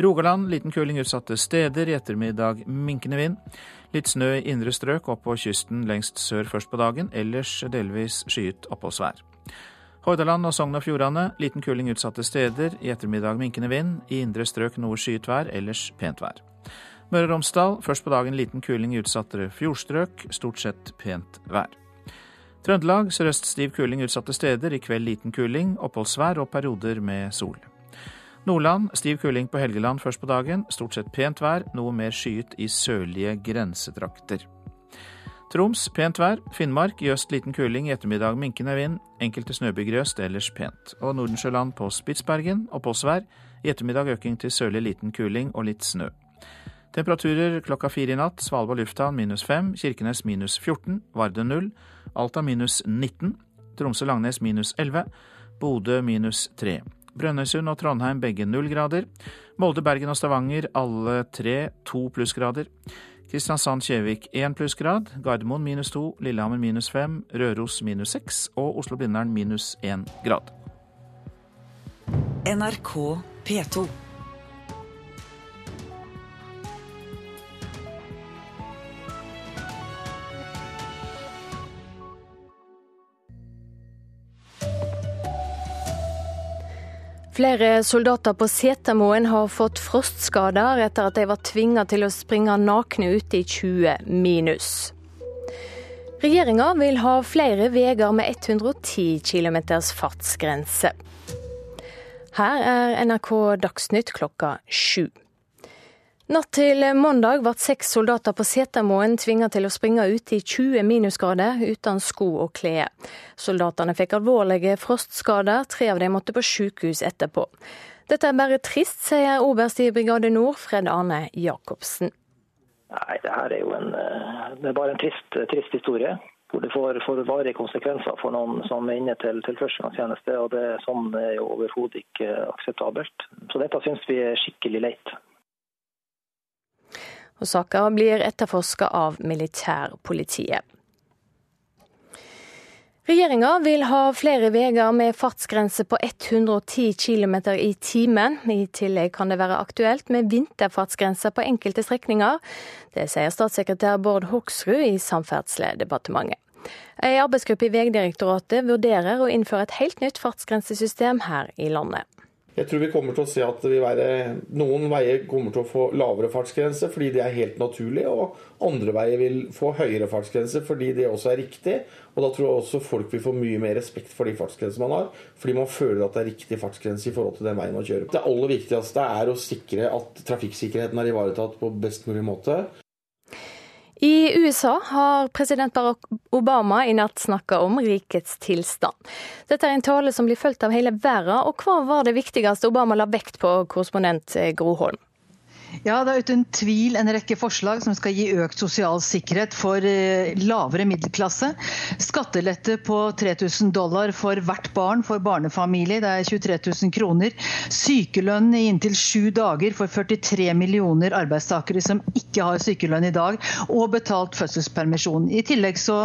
Speaker 2: Rogaland liten kuling utsatte steder, i ettermiddag minkende vind. Litt snø i indre strøk opp på kysten lengst sør først på dagen, ellers delvis skyet oppholdsvær. Hordaland og Sogn og Fjordane liten kuling utsatte steder. I ettermiddag minkende vind. I indre strøk noe skyet vær, ellers pent vær. Møre og Romsdal først på dagen liten kuling i utsatte fjordstrøk. Stort sett pent vær. Trøndelag sørøst stiv kuling utsatte steder. I kveld liten kuling, oppholdsvær og perioder med sol. Nordland stiv kuling på Helgeland først på dagen. Stort sett pent vær, noe mer skyet i sørlige grensetrakter. Troms pent vær. Finnmark i øst liten kuling, i ettermiddag minkende vind. Enkelte snøbyger i øst, ellers pent. Og Nordensjøland på Spitsbergen og påsvær. I ettermiddag øking til sørlig liten kuling og litt snø. Temperaturer klokka fire i natt. Svalbard lufthavn minus fem. Kirkenes minus 14. Vardø null. Alta minus 19. Tromsø-Langnes minus 11. Bodø minus 3. Brønnøysund og Trondheim begge null grader. Molde, Bergen og Stavanger alle tre to plussgrader. Kristiansand-Kjevik 1 plussgrad, Gardermoen minus 2, Lillehammer minus 5, Røros minus 6 og Oslo-Blindern minus 1 grad.
Speaker 1: NRK P2.
Speaker 28: Flere soldater på Setermoen har fått frostskader etter at de var tvinga til å springe nakne ute i 20 minus. Regjeringa vil ha flere veier med 110 km fartsgrense. Her er NRK Dagsnytt klokka sju. Natt til mandag ble seks soldater på Setermoen tvinga til å springe ut i 20 minusgrader uten sko og klær. Soldatene fikk alvorlige frostskader, tre av dem måtte på sykehus etterpå. Dette er bare trist, sier oberst i Brigade Nord, Fred Arne Jacobsen.
Speaker 13: Nei, det her er jo en, eh, det er bare en trist, trist historie. Hvor det får, får varige konsekvenser for noen som er inne til, til førstegangstjeneste. og det Sånn er jo overhodet ikke akseptabelt. Så dette syns vi er skikkelig leit
Speaker 28: og saka blir etterforska av militærpolitiet. Regjeringa vil ha flere veier med fartsgrense på 110 km i timen. I tillegg kan det være aktuelt med vinterfartsgrenser på enkelte strekninger. Det sier statssekretær Bård Hoksrud i Samferdselsdepartementet. Ei arbeidsgruppe i Vegdirektoratet vurderer å innføre et helt nytt fartsgrensesystem her i landet.
Speaker 29: Jeg tror vi kommer til å se at være, noen veier kommer til å få lavere fartsgrense fordi det er helt naturlig, og andre veier vil få høyere fartsgrense fordi det også er riktig. Og da tror jeg også folk vil få mye mer respekt for de fartsgrensene man har, fordi man føler at det er riktig fartsgrense i forhold til den veien man kjører. Det aller viktigste er å sikre at trafikksikkerheten er ivaretatt på best mulig måte.
Speaker 28: I USA har president Barack Obama i natt snakka om rikets tilstand. Dette er en tale som blir fulgt av hele verden, og hva var det viktigste Obama la vekt på, korrespondent Groholm?
Speaker 30: Ja, Det er uten tvil en rekke forslag som skal gi økt sosial sikkerhet for eh, lavere middelklasse. Skattelette på 3000 dollar for hvert barn for barnefamilie, det er 23 000 kroner. Sykelønn i inntil sju dager for 43 millioner arbeidstakere som ikke har sykelønn i dag, og betalt fødselspermisjon. I tillegg så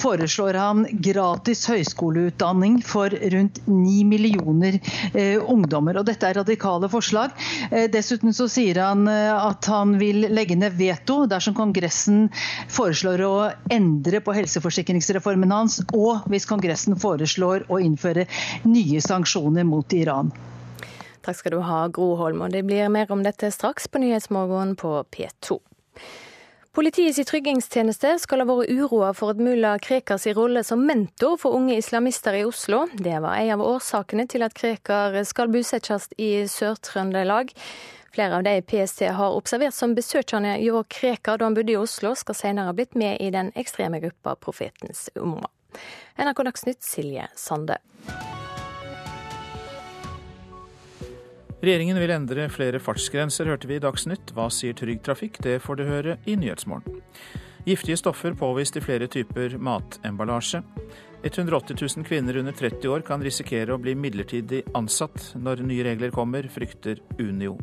Speaker 30: foreslår han gratis høyskoleutdanning for rundt 9 millioner eh, ungdommer. og Dette er radikale forslag. Eh, dessuten så sier han at han vil legge ned veto dersom Kongressen foreslår å endre på helseforsikringsreformen hans, og hvis Kongressen foreslår å innføre nye sanksjoner mot Iran.
Speaker 28: Takk skal du ha, Gro Holm. Og det blir mer om dette straks på Nyhetsmorgen på P2. Politiets tryggingstjeneste skal ha vært uroa for at mulla Krekars rolle som mentor for unge islamister i Oslo. Det var en av årsakene til at Krekar skal bosettes i Sør-Trøndelag. Flere av de PST har observert som besøkende hjå Krekar da han bodde i Oslo, skal senere ha blitt med i den ekstreme gruppa Profetens Umma. NRK Dagsnytt, Silje Sande.
Speaker 2: Regjeringen vil endre flere fartsgrenser, hørte vi i Dagsnytt. Hva sier Trygg Trafikk? Det får du høre i Nyhetsmorgen. Giftige stoffer påvist i flere typer matemballasje. 180 000 kvinner under 30 år kan risikere å bli midlertidig ansatt når nye regler kommer, frykter Unio.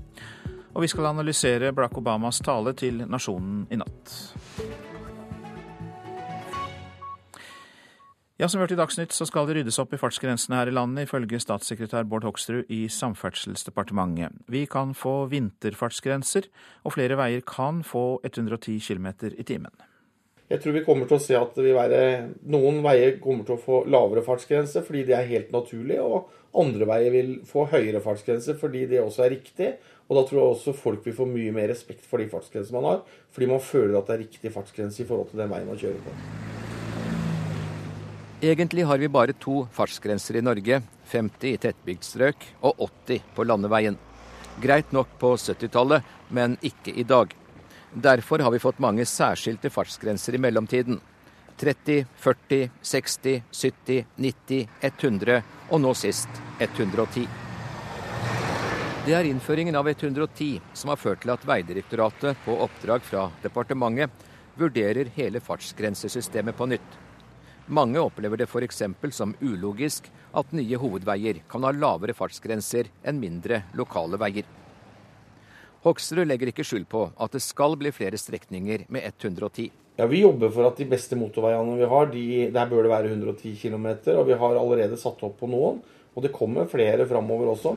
Speaker 2: Og vi skal analysere Barack Obamas tale til nasjonen i natt. Ja, som hørt i Dagsnytt, så skal det ryddes opp i fartsgrensene her i landet, ifølge statssekretær Bård Hoksrud i Samferdselsdepartementet. Vi kan få vinterfartsgrenser, og flere veier kan få 110 km i timen.
Speaker 29: Jeg tror vi kommer til å se at være, noen veier kommer til å få lavere fartsgrense fordi det er helt naturlig, og andre veier vil få høyere fartsgrense fordi det også er riktig. Og da tror jeg også folk vil få mye mer respekt for de fartsgrensene man har, fordi man føler at det er riktig fartsgrense i forhold til den veien man kjører på.
Speaker 31: Egentlig har vi bare to fartsgrenser i Norge, 50 i tettbygd strøk og 80 på landeveien. Greit nok på 70-tallet, men ikke i dag. Derfor har vi fått mange særskilte fartsgrenser i mellomtiden. 30, 40, 60, 70, 90, 100 og nå sist 110. Det er innføringen av 110 som har ført til at Vegdirektoratet på oppdrag fra departementet vurderer hele fartsgrensesystemet på nytt. Mange opplever det f.eks. som ulogisk at nye hovedveier kan ha lavere fartsgrenser enn mindre lokale veier. Hoksrud legger ikke skyld på at det skal bli flere strekninger med 110.
Speaker 29: Ja, Vi jobber for at de beste motorveiene vi har, de, der bør det være 110 km. Og vi har allerede satt opp på noen. Og det kommer flere framover også.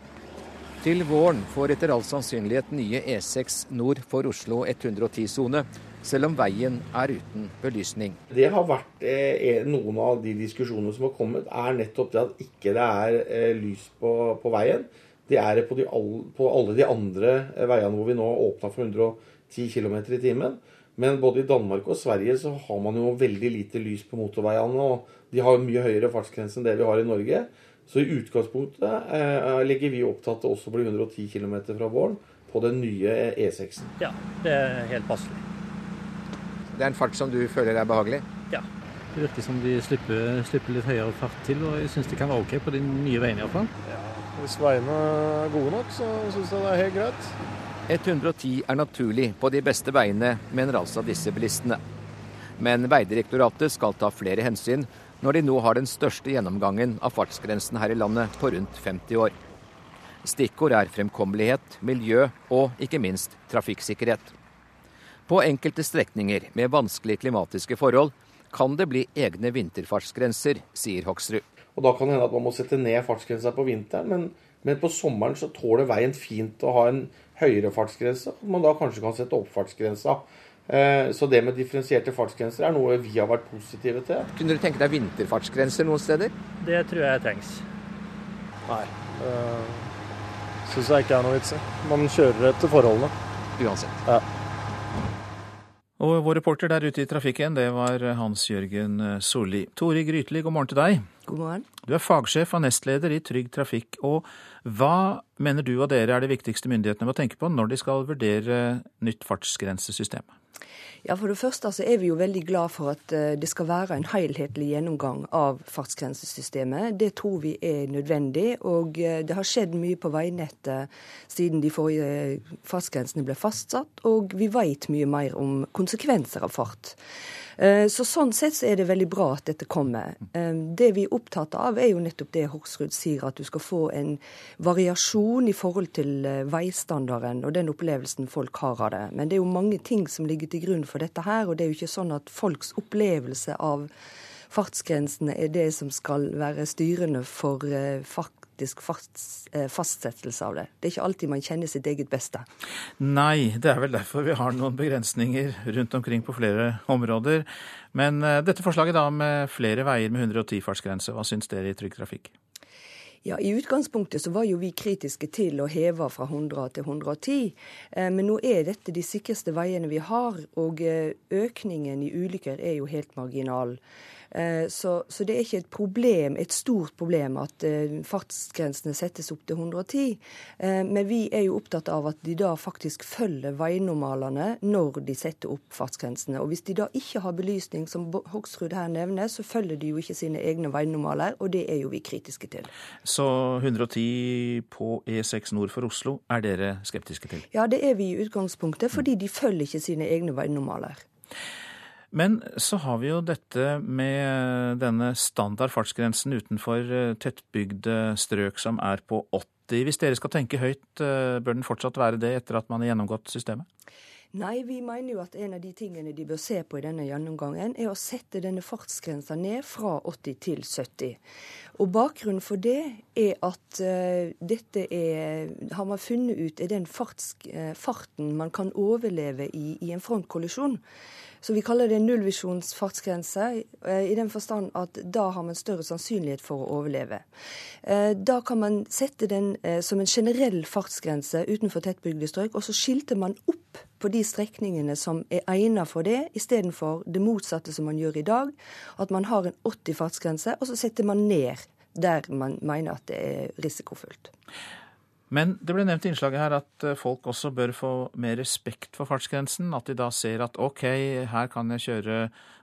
Speaker 31: Til våren får etter all sannsynlighet nye E6 nord for Oslo 110-sone, selv om veien er uten belysning.
Speaker 29: Det har vært eh, noen av de diskusjonene som har kommet, er nettopp det at ikke det er eh, lys på, på veien. Det er på, de, på alle de andre veiene hvor vi nå åpna for 110 km i timen. Men både i Danmark og Sverige så har man jo veldig lite lys på motorveiene. Og de har mye høyere fartsgrense enn det vi har i Norge. Så i utgangspunktet eh, legger vi opp til at det også blir 110 km fra våren på den nye E6-en.
Speaker 32: Ja, det er helt passelig.
Speaker 31: Det er en fart som du føler er behagelig?
Speaker 32: Ja. Det virker som de slipper, slipper litt høyere fart til, og jeg syns det kan være OK på de nye veiene iallfall. Ja,
Speaker 33: hvis veiene er gode nok, så syns jeg det er helt greit.
Speaker 31: 110 er naturlig på de beste veiene, mener altså disse bilistene. Men Veidirektoratet skal ta flere hensyn når de nå har den største gjennomgangen av fartsgrensen her i landet på rundt 50 år. Stikkord er fremkommelighet, miljø og ikke minst trafikksikkerhet. På enkelte strekninger med vanskelige klimatiske forhold kan det bli egne vinterfartsgrenser, sier Hoksrud.
Speaker 29: Og Da kan det hende at man må sette ned fartsgrensa på vinteren, men, men, på sommeren så tåler veien fint å ha en høyere fartsgrense. Og man da kanskje kan sette opp fartsgrensa. Eh, så det med differensierte fartsgrenser er noe vi har vært positive til.
Speaker 31: Kunne du tenke deg vinterfartsgrenser noen steder?
Speaker 32: Det tror jeg trengs.
Speaker 33: Nei. Uh, Syns jeg ikke er noe vits i. Man kjører etter forholdene.
Speaker 31: Uansett.
Speaker 33: Ja.
Speaker 2: Og vår reporter der ute i trafikken, det var Hans Jørgen Solli. Tori Grytli, god morgen til deg.
Speaker 34: God morgen.
Speaker 2: Du er fagsjef og nestleder i Trygg Trafikk. Og hva mener du og dere er det viktigste myndighetene må tenke på når de skal vurdere nytt fartsgrensesystem?
Speaker 34: Ja, For det første så er vi jo veldig glad for at eh, det skal være en helhetlig gjennomgang av fartsgrensesystemet. Det tror vi er nødvendig. Og eh, det har skjedd mye på veinettet siden de forrige fartsgrensene ble fastsatt. Og vi vet mye mer om konsekvenser av fart. Eh, så Sånn sett så er det veldig bra at dette kommer. Eh, det vi er opptatt av, er jo nettopp det Hoksrud sier, at du skal få en variasjon i forhold til eh, veistandarden og den opplevelsen folk har av det. Men det er jo mange ting som ligger til grunn for dette her, og det er jo ikke sånn at folks opplevelse av fartsgrensene er det som skal være styrende for faktisk fast, eh, fastsettelse av det. Det er ikke alltid man kjenner sitt eget beste.
Speaker 2: Nei, det er vel derfor vi har noen begrensninger rundt omkring på flere områder. Men eh, dette forslaget da med flere veier med 110 fartsgrense, hva syns dere i Trygg Trafikk?
Speaker 34: Ja, I utgangspunktet så var jo vi kritiske til å heve fra 100 til 110. Eh, men nå er dette de sikreste veiene vi har, og økningen i ulykker er jo helt marginal. Eh, så, så, det er ikke et problem, et stort problem at eh, fartsgrensene settes opp til 110. Eh, men vi er jo opptatt av at de da faktisk følger veinormalene når de setter opp fartsgrensene. Og hvis de da ikke har belysning, som Hoksrud her nevner, så følger de jo ikke sine egne veinormaler, og det er jo vi kritiske til.
Speaker 2: Så 110 på E6 nord for Oslo er dere skeptiske til?
Speaker 34: Ja, det er vi i utgangspunktet, fordi de følger ikke sine egne veinormaler.
Speaker 2: Men så har vi jo dette med denne standard fartsgrensen utenfor eh, tettbygde strøk som er på 80. Hvis dere skal tenke høyt, eh, bør den fortsatt være det etter at man har gjennomgått systemet?
Speaker 34: Nei, vi mener jo at en av de tingene de bør se på i denne gjennomgangen, er å sette denne fartsgrensa ned fra 80 til 70. Og bakgrunnen for det er at uh, dette er, har man funnet ut er den farts, uh, farten man kan overleve i i en frontkollisjon. Så vi kaller det nullvisjonsfartsgrense, fartsgrense, i den forstand at da har man større sannsynlighet for å overleve. Eh, da kan man sette den eh, som en generell fartsgrense utenfor tettbygde strøk, og så skilter man opp på de strekningene som er egnet for det, istedenfor det motsatte som man gjør i dag, at man har en 80 fartsgrense, og så setter man ned der man mener at det er risikofullt.
Speaker 2: Men det ble nevnt i innslaget her at eh, folk også bør få mer respekt for fartsgrensen. At de da ser at OK, her kan jeg kjøre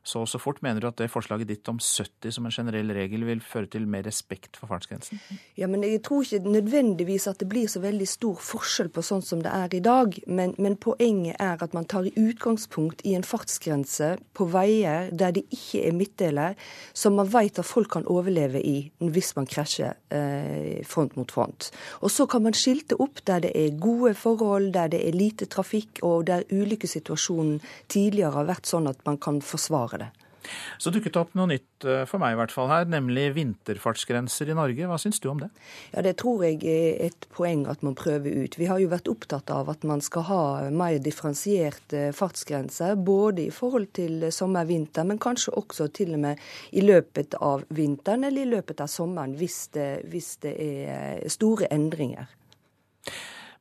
Speaker 2: så så fort. Mener du at det forslaget ditt om 70 som en generell regel vil føre til mer respekt for fartsgrensen?
Speaker 34: Ja, men Jeg tror ikke nødvendigvis at det blir så veldig stor forskjell på sånn som det er i dag. Men, men poenget er at man tar i utgangspunkt i en fartsgrense på veier der det ikke er midtdeler, som man vet at folk kan overleve i hvis man krasjer eh, front mot front. Og så kan man skilte opp der det er gode forhold, der det er lite trafikk, og der ulykkessituasjonen tidligere har vært sånn at man kan forsvare det.
Speaker 2: Så dukket opp noe nytt eh, for meg i hvert fall her, nemlig vinterfartsgrenser i Norge. Hva syns du om det?
Speaker 34: Ja, Det tror jeg er et poeng at man prøver ut. Vi har jo vært opptatt av at man skal ha mer differensierte fartsgrenser, både i forhold til sommer-vinter, men kanskje også til og med i løpet av vinteren eller i løpet av sommeren, hvis det, hvis det er store endringer.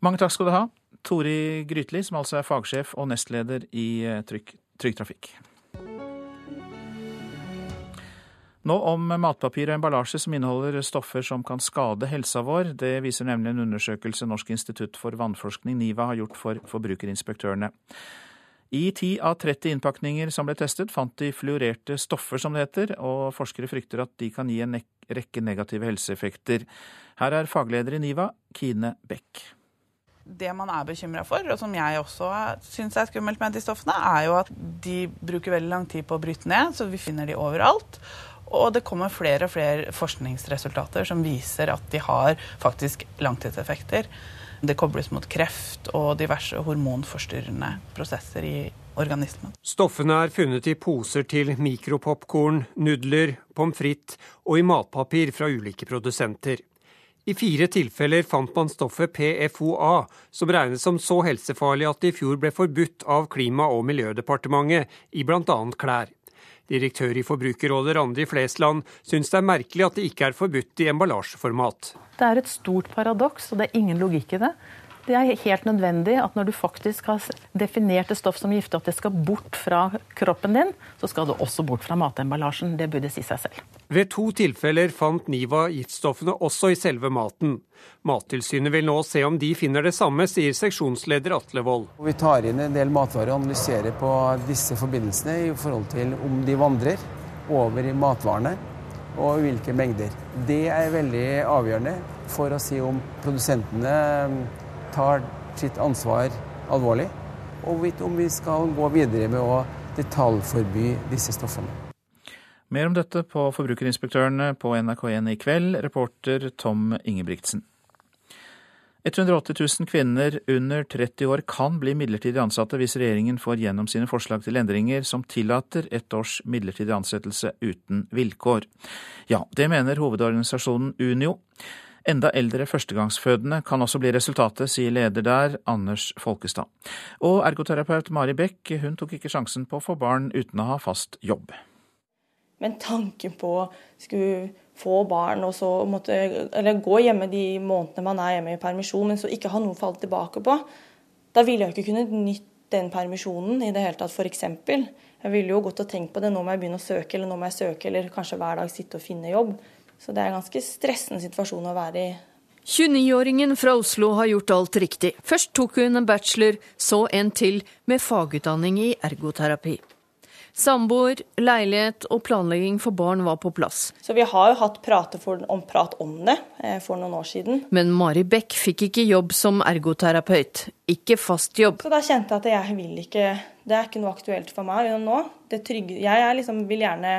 Speaker 2: Mange takk skal du ha, Tori Grytli, som altså er fagsjef og nestleder i eh, Trygg Trafikk. Nå om matpapir og emballasje som inneholder stoffer som kan skade helsa vår. Det viser nemlig en undersøkelse Norsk institutt for vannforskning, NIVA, har gjort for forbrukerinspektørene. I 10 av 30 innpakninger som ble testet, fant de fluorerte stoffer, som det heter, og forskere frykter at de kan gi en rekke negative helseeffekter. Her er fagleder i NIVA, Kine Beck.
Speaker 35: Det man er bekymra for, og som jeg også syns er skummelt med de stoffene, er jo at de bruker veldig lang tid på å bryte ned, så vi finner de overalt. Og det kommer flere og flere forskningsresultater som viser at de har faktisk langtidseffekter. Det kobles mot kreft og diverse hormonforstyrrende prosesser i organismen.
Speaker 36: Stoffene er funnet i poser til mikropopkorn, nudler, pommes frites og i matpapir fra ulike produsenter. I fire tilfeller fant man stoffet PFOA, som regnes som så helsefarlig at det i fjor ble forbudt av Klima- og miljødepartementet i bl.a. klær. Direktør i Forbrukerrådet Randi Flesland syns det er merkelig at det ikke er forbudt i emballasjeformat.
Speaker 37: Det er et stort paradoks, og det er ingen logikk i det. Det er helt nødvendig at når du faktisk har definert et stoff som giftig, at det skal bort fra kroppen din, så skal det også bort fra matemballasjen. Det burde si seg selv.
Speaker 36: Ved to tilfeller fant NIVA giftstoffene også i selve maten. Mattilsynet vil nå se om de finner det samme, sier seksjonsleder Atle Wold.
Speaker 38: Vi tar inn en del matvarer og analyserer på disse forbindelsene i forhold til om de vandrer over i matvarene og hvilke mengder. Det er veldig avgjørende for å si om produsentene tar sitt ansvar alvorlig, og om vi skal gå videre med å detaljforby disse stoffene.
Speaker 2: Mer om dette på Forbrukerinspektørene på NRK1 i kveld, reporter Tom Ingebrigtsen. 180 000 kvinner under 30 år kan bli midlertidig ansatte hvis regjeringen får gjennom sine forslag til endringer som tillater ett års midlertidig ansettelse uten vilkår. Ja, det mener hovedorganisasjonen Unio. Enda eldre førstegangsfødende kan også bli resultatet, sier leder der, Anders Folkestad. Og ergoterapeut Mari Bekk hun tok ikke sjansen på å få barn uten å ha fast jobb.
Speaker 39: Men tanken på å skulle få barn og så måtte, eller gå hjemme de månedene man er hjemme i permisjon, men så ikke ha noe å falle tilbake på, da ville jeg ikke kunnet nytte den permisjonen i det hele tatt, f.eks. Jeg ville jo gått og tenkt på det, nå må jeg begynne å søke, eller nå må jeg søke, eller kanskje hver dag sitte og finne jobb. Så det er en ganske stressende situasjon å være i.
Speaker 40: 29-åringen fra Oslo har gjort alt riktig. Først tok hun en bachelor, så en til med fagutdanning i ergoterapi. Samboer, leilighet og planlegging for barn var på plass.
Speaker 39: Så vi har jo hatt for, om prat om det eh, for noen år siden.
Speaker 40: Men Mari Beck fikk ikke jobb som ergoterapeut. Ikke fast jobb.
Speaker 39: Så da kjente jeg at jeg vil ikke Det er ikke noe aktuelt for meg nå. Trygge, jeg liksom, vil gjerne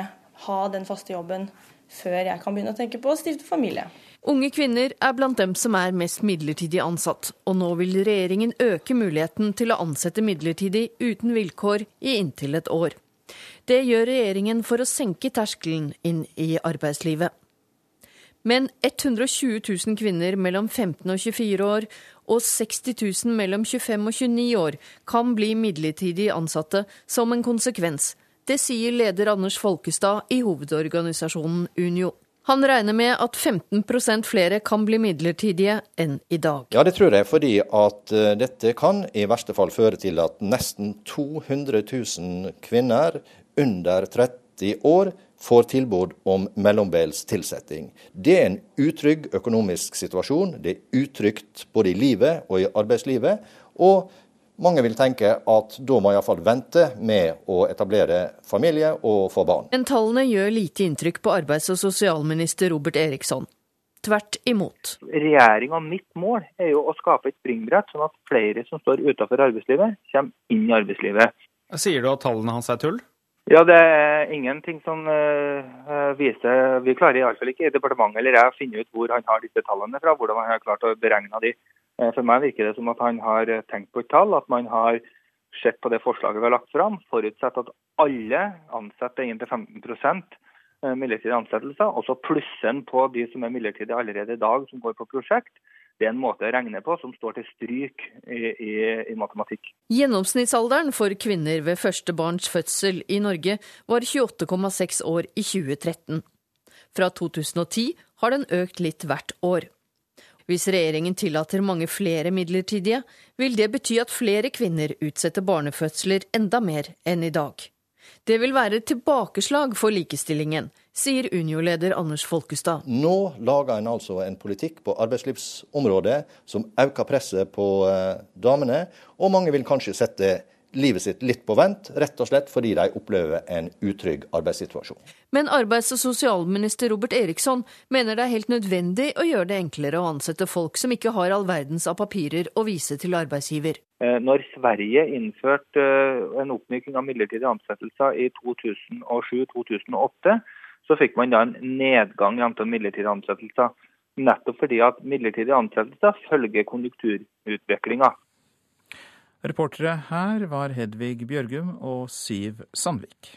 Speaker 39: ha den faste jobben før jeg kan begynne å tenke på å stifte familie.
Speaker 40: Unge kvinner er blant dem som er mest midlertidig ansatt, og nå vil regjeringen øke muligheten til å ansette midlertidig uten vilkår i inntil et år. Det gjør regjeringen for å senke terskelen inn i arbeidslivet. Men 120 000 kvinner mellom 15 og 24 år og 60 000 mellom 25 og 29 år kan bli midlertidig ansatte som en konsekvens det sier leder Anders Folkestad i hovedorganisasjonen Unio. Han regner med at 15% flere kan bli midlertidige enn i dag.
Speaker 41: Ja, det tror jeg, fordi at eh, dette kan i verste fall føre til at nesten 200 000 kvinner under 30 år får tilbud om mellombels tilsetting. Det er en utrygg økonomisk situasjon. Det er utrygt både i livet og i arbeidslivet. Og mange vil tenke at da må iallfall vente med å etablere familie og få barn.
Speaker 40: Men tallene gjør lite inntrykk på arbeids- og sosialminister Robert Eriksson. Tvert imot.
Speaker 42: Regjeringa mitt mål er jo å skape et springbrett, sånn at flere som står utenfor arbeidslivet, kommer inn i arbeidslivet.
Speaker 43: Sier du at tallene hans er tull?
Speaker 42: Ja, det er ingenting som uh, viser Vi klarer iallfall ikke i departementet eller jeg å finne ut hvor han har disse tallene fra, hvordan han har klart å beregne de. Eh, for meg virker det som at han har eh, tenkt på et tall, at man har sett på det forslaget vi har lagt fram, forutsett at alle ansetter inntil 15 eh, midlertidige ansettelser, og så plussen på de som er midlertidige allerede i dag, som går på prosjekt. Det er en måte å regne på som står til stryk i, i, i matematikk.
Speaker 40: Gjennomsnittsalderen for kvinner ved første barns fødsel i Norge var 28,6 år i 2013. Fra 2010 har den økt litt hvert år. Hvis regjeringen tillater mange flere midlertidige, vil det bety at flere kvinner utsetter barnefødsler enda mer enn i dag. Det vil være et tilbakeslag for likestillingen, sier Unio-leder Anders Folkestad.
Speaker 41: Nå lager en altså en politikk på arbeidslivsområdet som øker presset på eh, damene, og mange vil kanskje sette livet sitt litt på vent, rett og slett fordi de opplever en utrygg arbeidssituasjon.
Speaker 40: Men arbeids- og sosialminister Robert Eriksson mener det er helt nødvendig å gjøre det enklere å ansette folk som ikke har all verdens av papirer å vise til arbeidsgiver.
Speaker 42: Eh, når Sverige innførte eh, en oppmyking av midlertidige ansettelser i 2007-2008, så fikk man da en nedgang i antall midlertidige ansettelser. Nettopp fordi at midlertidige ansettelser følger konjunkturutviklinga.
Speaker 2: Reportere her var Hedvig Bjørgum og Siv Sandvik.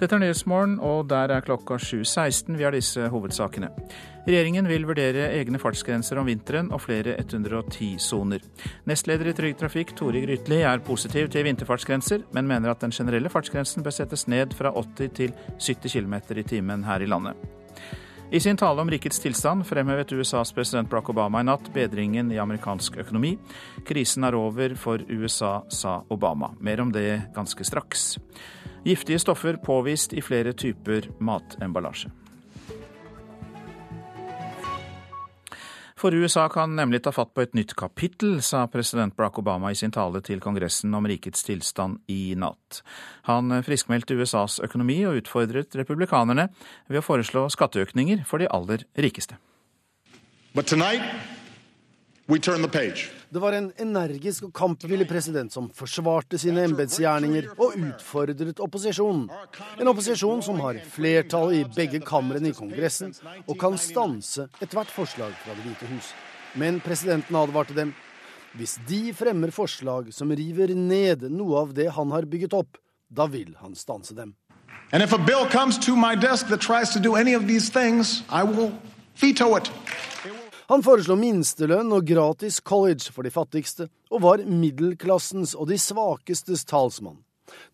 Speaker 2: Dette er Nyhetsmorgen, og der er klokka 7.16. Vi har disse hovedsakene. Regjeringen vil vurdere egne fartsgrenser om vinteren og flere 110-soner. Nestleder i Trygg Trafikk, Tore Grytli, er positiv til vinterfartsgrenser, men mener at den generelle fartsgrensen bør settes ned fra 80 til 70 km i timen her i landet. I sin tale om rikets tilstand fremhevet USAs president Barack Obama i natt bedringen i amerikansk økonomi. Krisen er over for USA, sa Obama. Mer om det ganske straks. Giftige stoffer påvist i flere typer matemballasje. For USA kan nemlig ta fatt på et nytt kapittel, sa president Barack Obama i sin tale til Kongressen om rikets tilstand i natt. Han friskmeldte USAs økonomi og utfordret republikanerne ved å foreslå skatteøkninger for de aller rikeste.
Speaker 6: Det var en energisk og kampvillig president som forsvarte sine embetsgjerninger og utfordret opposisjonen. En opposisjon som har flertall i begge kamrene i Kongressen og kan stanse ethvert forslag fra Det hvite hus. Men presidenten advarte dem. Hvis de fremmer forslag som river ned noe av det han har bygget opp, da vil han stanse dem.
Speaker 3: And if a bill comes to my desk that tries to do any of these things, I will veto it.
Speaker 6: Han foreslo minstelønn og gratis college for de fattigste, og var middelklassens og de svakestes talsmann.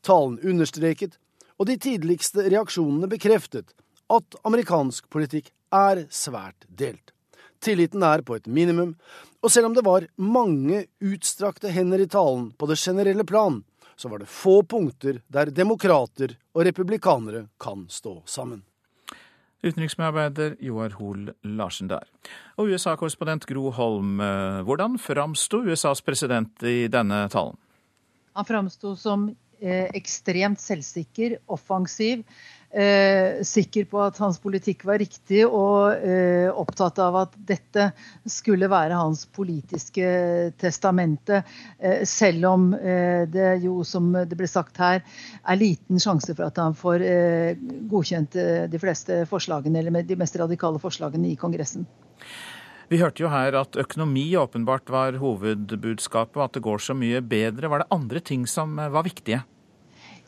Speaker 6: Talen understreket, og de tidligste reaksjonene bekreftet, at amerikansk politikk er svært delt. Tilliten er på et minimum, og selv om det var mange utstrakte hender i talen på det generelle plan, så var det få punkter der demokrater og republikanere kan stå sammen.
Speaker 2: Utenriksmedarbeider Joar Hoel Larsen der. Og USA-korrespondent Gro Holm, eh, hvordan framsto USAs president i denne talen?
Speaker 30: Han framsto som eh, ekstremt selvsikker, offensiv, eh, sikker på at hans politikk var riktig og eh, opptatt av at dette skulle være hans politiske testamente. Eh, selv om eh, det jo, som det ble sagt her, er liten sjanse for at han får eh, godkjent eh, de fleste forslagene, eller de mest radikale forslagene i Kongressen.
Speaker 2: Vi hørte jo her at økonomi åpenbart var hovedbudskapet, og at det går så mye bedre. Var det andre ting som var viktige?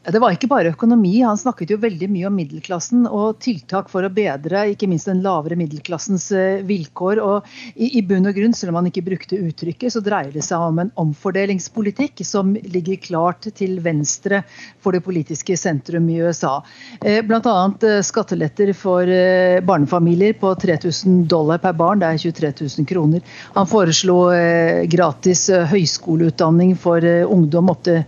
Speaker 30: Det var ikke bare økonomi. Han snakket jo veldig mye om middelklassen og tiltak for å bedre ikke minst den lavere middelklassens eh, vilkår. Og i, i bunn og grunn, selv om han ikke brukte uttrykket, så dreier det seg om en omfordelingspolitikk som ligger klart til venstre for det politiske sentrum i USA. Eh, Bl.a. Eh, skatteletter for barnefamilier på 3000 dollar per barn, det er 23 000 kroner. Han foreslo gratis høyskoleutdanning for ungdom opptil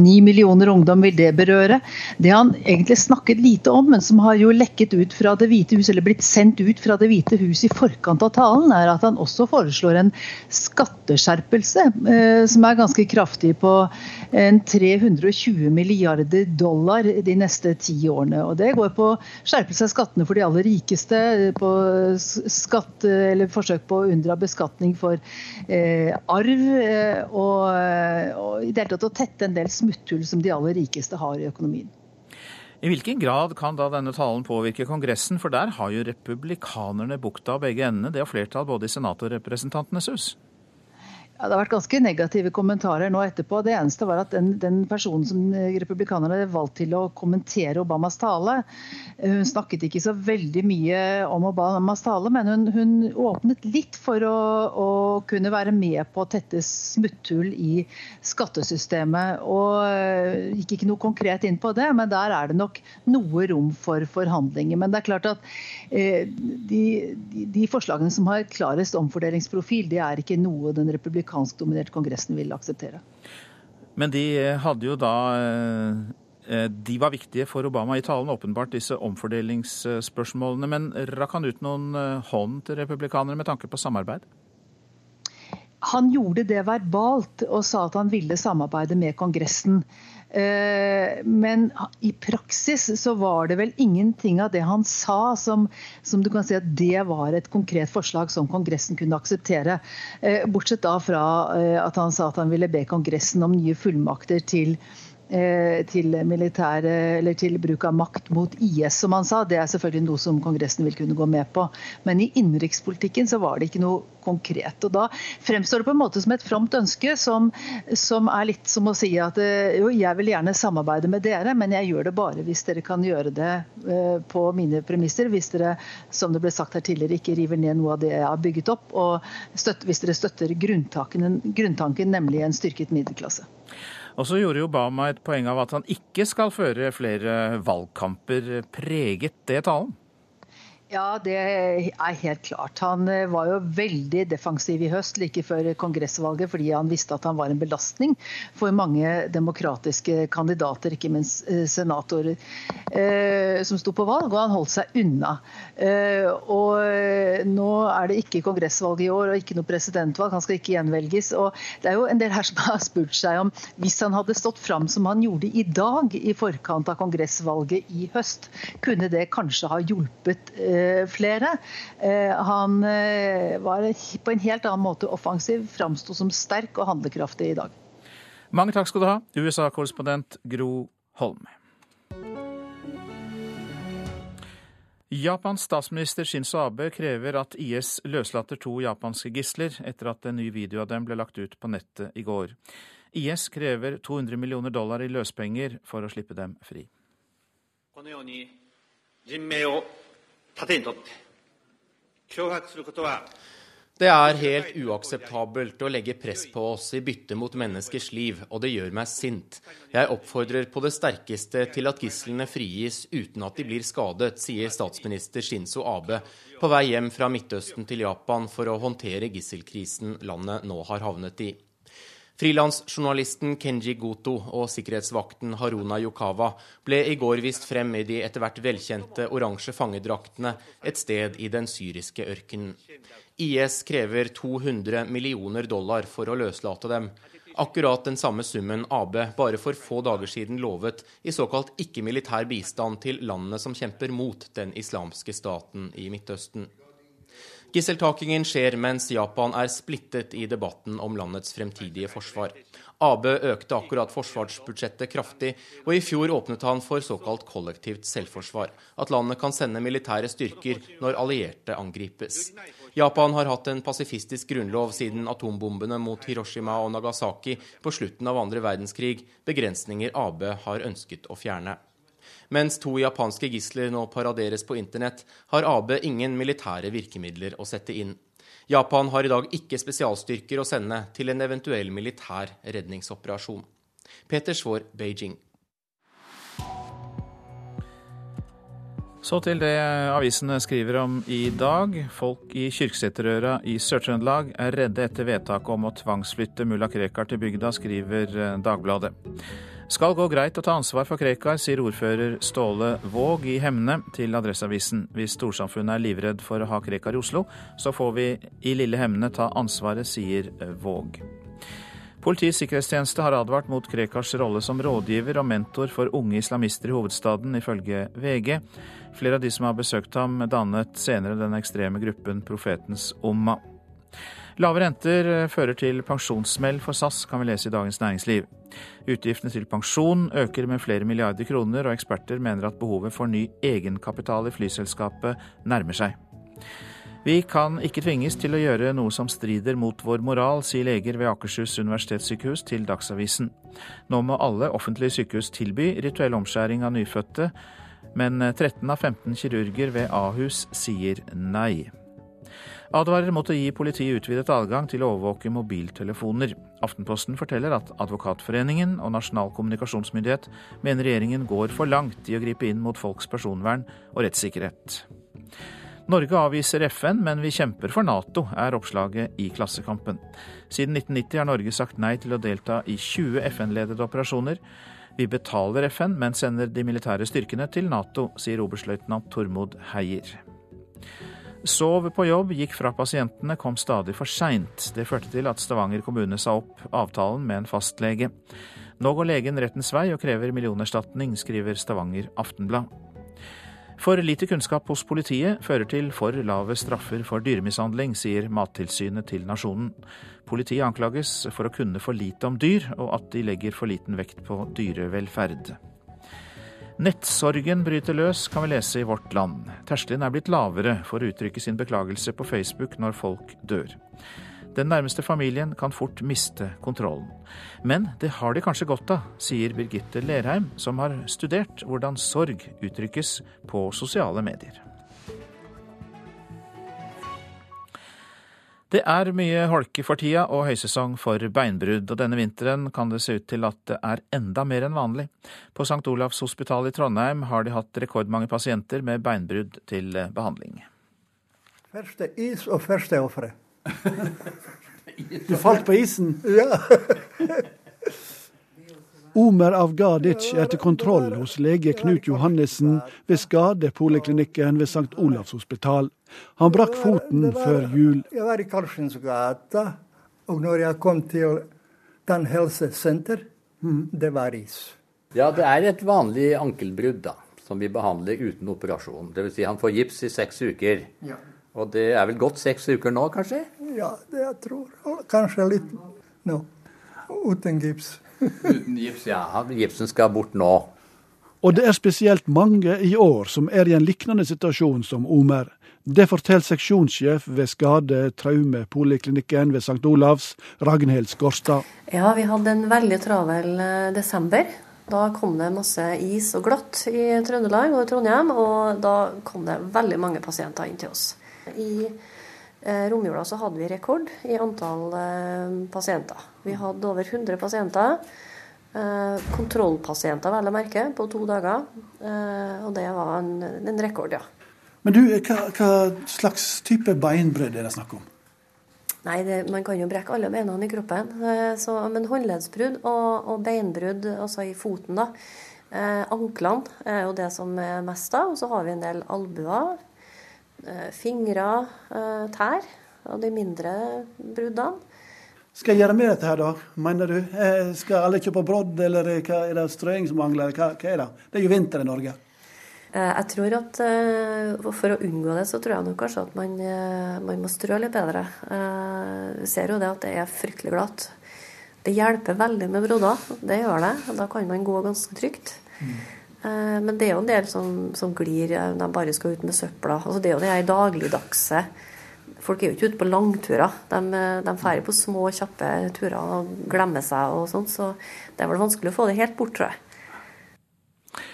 Speaker 30: Ni millioner ungdom vil det berøre. Det han egentlig snakket lite om, men som har jo lekket ut fra Det hvite hus, eller blitt sendt ut fra Det hvite hus i forkant av talen, er at han også foreslår en skatteskjerpelse eh, som er ganske kraftig, på 320 milliarder dollar de neste ti årene. Og Det går på skjerpelse av skattene for de aller rikeste, på skatt, eller forsøk på å unndra beskatning for eh, arv, eh, og, og i det hele tatt å tette en del smutthull som de aller rikeste har i økonomien.
Speaker 2: I hvilken grad kan da denne talen påvirke Kongressen, for der har jo republikanerne bukta av begge endene. Det har flertall både i Senat og Representantenes hus.
Speaker 30: Ja, Det har vært ganske negative kommentarer nå etterpå. Det eneste var at den, den personen som republikanerne valgte til å kommentere Obamas tale, eh, hun snakket ikke så veldig mye om Obamas tale, men hun, hun åpnet litt for å, å, kunne være med på å tette smutthull i skattesystemet. Og eh, gikk ikke noe konkret inn på det, men der er det nok noe rom for forhandlinger. Men det er klart at eh, de, de, de forslagene som har klarest omfordelingsprofil, det er ikke noe den republikansk dominerte kongressen vil akseptere.
Speaker 2: Men de eh, hadde jo da eh, de var viktige for Obama i talen, åpenbart, disse omfordelingsspørsmålene. Men rakk han ut noen eh, hånd til republikanere med tanke på samarbeid?
Speaker 30: Han gjorde det verbalt og sa at han ville samarbeide med Kongressen. Eh, men i praksis så var det vel ingenting av det han sa som, som, du kan si at det var et konkret forslag som Kongressen kunne akseptere. Eh, bortsett da fra eh, at han sa at han ville be Kongressen om nye fullmakter til til, militære, til bruk av makt mot IS, som han sa. Det er selvfølgelig noe som Kongressen vil kunne gå med på. Men i innenrikspolitikken så var det ikke noe konkret. Og Da fremstår det på en måte som et fromt ønske, som, som er litt som å si at eh, jo, jeg vil gjerne samarbeide med dere, men jeg gjør det bare hvis dere kan gjøre det eh, på mine premisser. Hvis dere, som det ble sagt her tidligere, ikke river ned noe av det jeg har bygget opp. Og støtter, hvis dere støtter grunntanken, nemlig en styrket middelklasse.
Speaker 2: Og så gjorde Obama et poeng av at han ikke skal føre flere valgkamper. Preget det talen?
Speaker 30: Ja, det er helt klart. Han eh, var jo veldig defensiv i høst, like før kongressvalget, fordi han visste at han var en belastning for mange demokratiske kandidater, ikke minst eh, senatorer, eh, som sto på valg, og han holdt seg unna. Og nå er det ikke kongressvalg i år og ikke noe presidentvalg, han skal ikke gjenvelges. og Det er jo en del her som har spurt seg om hvis han hadde stått fram som han gjorde i dag i forkant av kongressvalget i høst, kunne det kanskje ha hjulpet Eh, flere. Eh, han eh, var på en helt annen måte offensiv, framsto som sterk og handlekraftig i dag.
Speaker 2: Mange takk skal du ha, USA-korrespondent Gro Holm. Japans statsminister Shinzo Abe krever at IS løslater to japanske gisler, etter at en ny video av dem ble lagt ut på nettet i går. IS krever 200 millioner dollar i løspenger for å slippe dem fri.
Speaker 44: Det er helt uakseptabelt å legge press på oss i bytte mot menneskers liv, og det gjør meg sint. Jeg oppfordrer på det sterkeste til at gislene frigis uten at de blir skadet, sier statsminister Shinzo Abe på vei hjem fra Midtøsten til Japan for å håndtere gisselkrisen landet nå har havnet i. Frilansjournalisten Kenji Goto og sikkerhetsvakten Haruna Yokawa ble i går vist frem i de etter hvert velkjente oransje fangedraktene et sted i den syriske ørkenen. IS krever 200 millioner dollar for å løslate dem. Akkurat den samme summen AB bare for få dager siden lovet i såkalt ikke-militær bistand til landene som kjemper mot den islamske staten i Midtøsten. Gisseltakingen skjer mens Japan er splittet i debatten om landets fremtidige forsvar. Abe økte akkurat forsvarsbudsjettet kraftig, og i fjor åpnet han for såkalt kollektivt selvforsvar. At landet kan sende militære styrker når allierte angripes. Japan har hatt en pasifistisk grunnlov siden atombombene mot Hiroshima og Nagasaki på slutten av andre verdenskrig, begrensninger Abe har ønsket å fjerne. Mens to japanske gisler nå paraderes på internett, har AB ingen militære virkemidler å sette inn. Japan har i dag ikke spesialstyrker å sende til en eventuell militær redningsoperasjon. Peter Svaar, Beijing.
Speaker 2: Så til det avisene skriver om i dag. Folk i Kyrksæterøra i Sør-Trøndelag er redde etter vedtaket om å tvangsflytte mulla Krekar til bygda, skriver Dagbladet. Skal gå greit å ta ansvar for Krekar, sier ordfører Ståle Våg i Hemne til Adresseavisen. Hvis storsamfunnet er livredd for å ha Krekar i Oslo, så får vi i lille Hemne ta ansvaret, sier Våg. Politiets sikkerhetstjeneste har advart mot Krekars rolle som rådgiver og mentor for unge islamister i hovedstaden, ifølge VG. Flere av de som har besøkt ham, dannet senere den ekstreme gruppen Profetens Umma. Lave renter eh, fører til pensjonssmell for SAS, kan vi lese i Dagens Næringsliv. Utgiftene til pensjon øker med flere milliarder kroner, og eksperter mener at behovet for ny egenkapital i flyselskapet nærmer seg. Vi kan ikke tvinges til å gjøre noe som strider mot vår moral, sier leger ved Akershus universitetssykehus til Dagsavisen. Nå må alle offentlige sykehus tilby rituell omskjæring av nyfødte, men 13 av 15 kirurger ved Ahus sier nei. Advarer mot å gi politiet utvidet adgang til å overvåke mobiltelefoner. Aftenposten forteller at Advokatforeningen og Nasjonal kommunikasjonsmyndighet mener regjeringen går for langt i å gripe inn mot folks personvern og rettssikkerhet. Norge avviser FN, men vi kjemper for Nato, er oppslaget i Klassekampen. Siden 1990 har Norge sagt nei til å delta i 20 FN-ledede operasjoner. Vi betaler FN, men sender de militære styrkene til Nato, sier oberstløytnant Tormod Heier. Sov på jobb, gikk fra pasientene, kom stadig for seint. Det førte til at Stavanger kommune sa opp avtalen med en fastlege. Nå går legen rettens vei og krever millionerstatning, skriver Stavanger Aftenblad. For lite kunnskap hos politiet fører til for lave straffer for dyremishandling, sier Mattilsynet til Nasjonen. Politiet anklages for å kunne for lite om dyr, og at de legger for liten vekt på dyrevelferd. Nettsorgen bryter løs, kan vi lese i Vårt Land. Terskelen er blitt lavere for å uttrykke sin beklagelse på Facebook når folk dør. Den nærmeste familien kan fort miste kontrollen. Men det har de kanskje godt av, sier Birgitte Lerheim, som har studert hvordan sorg uttrykkes på sosiale medier. Det er mye holke for tida og høysesong for beinbrudd, og denne vinteren kan det se ut til at det er enda mer enn vanlig. På St. Olavs hospital i Trondheim har de hatt rekordmange pasienter med beinbrudd til behandling.
Speaker 45: Første is og første ofre.
Speaker 46: Du falt på isen?
Speaker 45: Ja.
Speaker 46: Omer Avgadic er til kontroll hos lege Knut Johannessen ved skadepoliklinikken ved St. Olavs hospital. Han brakk foten var, før jul.
Speaker 45: Jeg var i Karlsens gate, og når jeg kom til den helsesenter, det var is.
Speaker 47: Ja, det er et vanlig ankelbrudd da, som vi behandler uten operasjon. Dvs. Si han får gips i seks uker. Ja. Og det er vel gått seks uker nå, kanskje?
Speaker 45: Ja, det jeg tror Kanskje litt nå. Uten gips.
Speaker 47: Uten gips, ja. Gipsen skal bort nå.
Speaker 46: Og det er spesielt mange i år som er i en lignende situasjon som Omer. Det forteller seksjonssjef ved skade traume poliklinikken ved St. Olavs, Ragnhild Skårstad.
Speaker 48: Ja, vi hadde en veldig travel eh, desember. Da kom det masse is og glatt i Trøndelag og Trondheim, og da kom det veldig mange pasienter inn til oss. I eh, romjula så hadde vi rekord i antall eh, pasienter. Vi hadde over 100 pasienter. Eh, kontrollpasienter, vel å merke, på to dager. Eh, og det var en, en rekord, ja.
Speaker 46: Men du, hva, hva, slags type beinbrudd er det snakk om?
Speaker 48: Nei, det, Man kan jo brekke alle beina i kroppen. Eh, så, men håndleddsbrudd og, og, beinbrudd, altså i foten, da. Eh, anklene er jo det som er mest av. Og så har vi en del albuer, fingre, eh, tær og de mindre bruddene.
Speaker 46: Skal jeg gjøre med dette her, da, mener du? Eh, skal alle kjøpe brodd, eller er det strøing som mangler? Hva, hva, er det? Det er jo vinter i Norge.
Speaker 48: Jeg tror at For å unngå det, så tror jeg nok kanskje at man, man må strø litt bedre. Vi ser jo det at det er fryktelig glatt. Det hjelper veldig med brodder, det gjør det. Da kan man gå ganske trygt. Mm. Eh, men det er jo en del som, som glir. når de bare skal ut med søpla. Altså det er jo det dagligdagse Folk er jo ikke ute på langturer. De, eh, de drar på små, kjappe turer og glemmer seg og sånn. Så det er vel vanskelig å få det helt bort, tror jeg.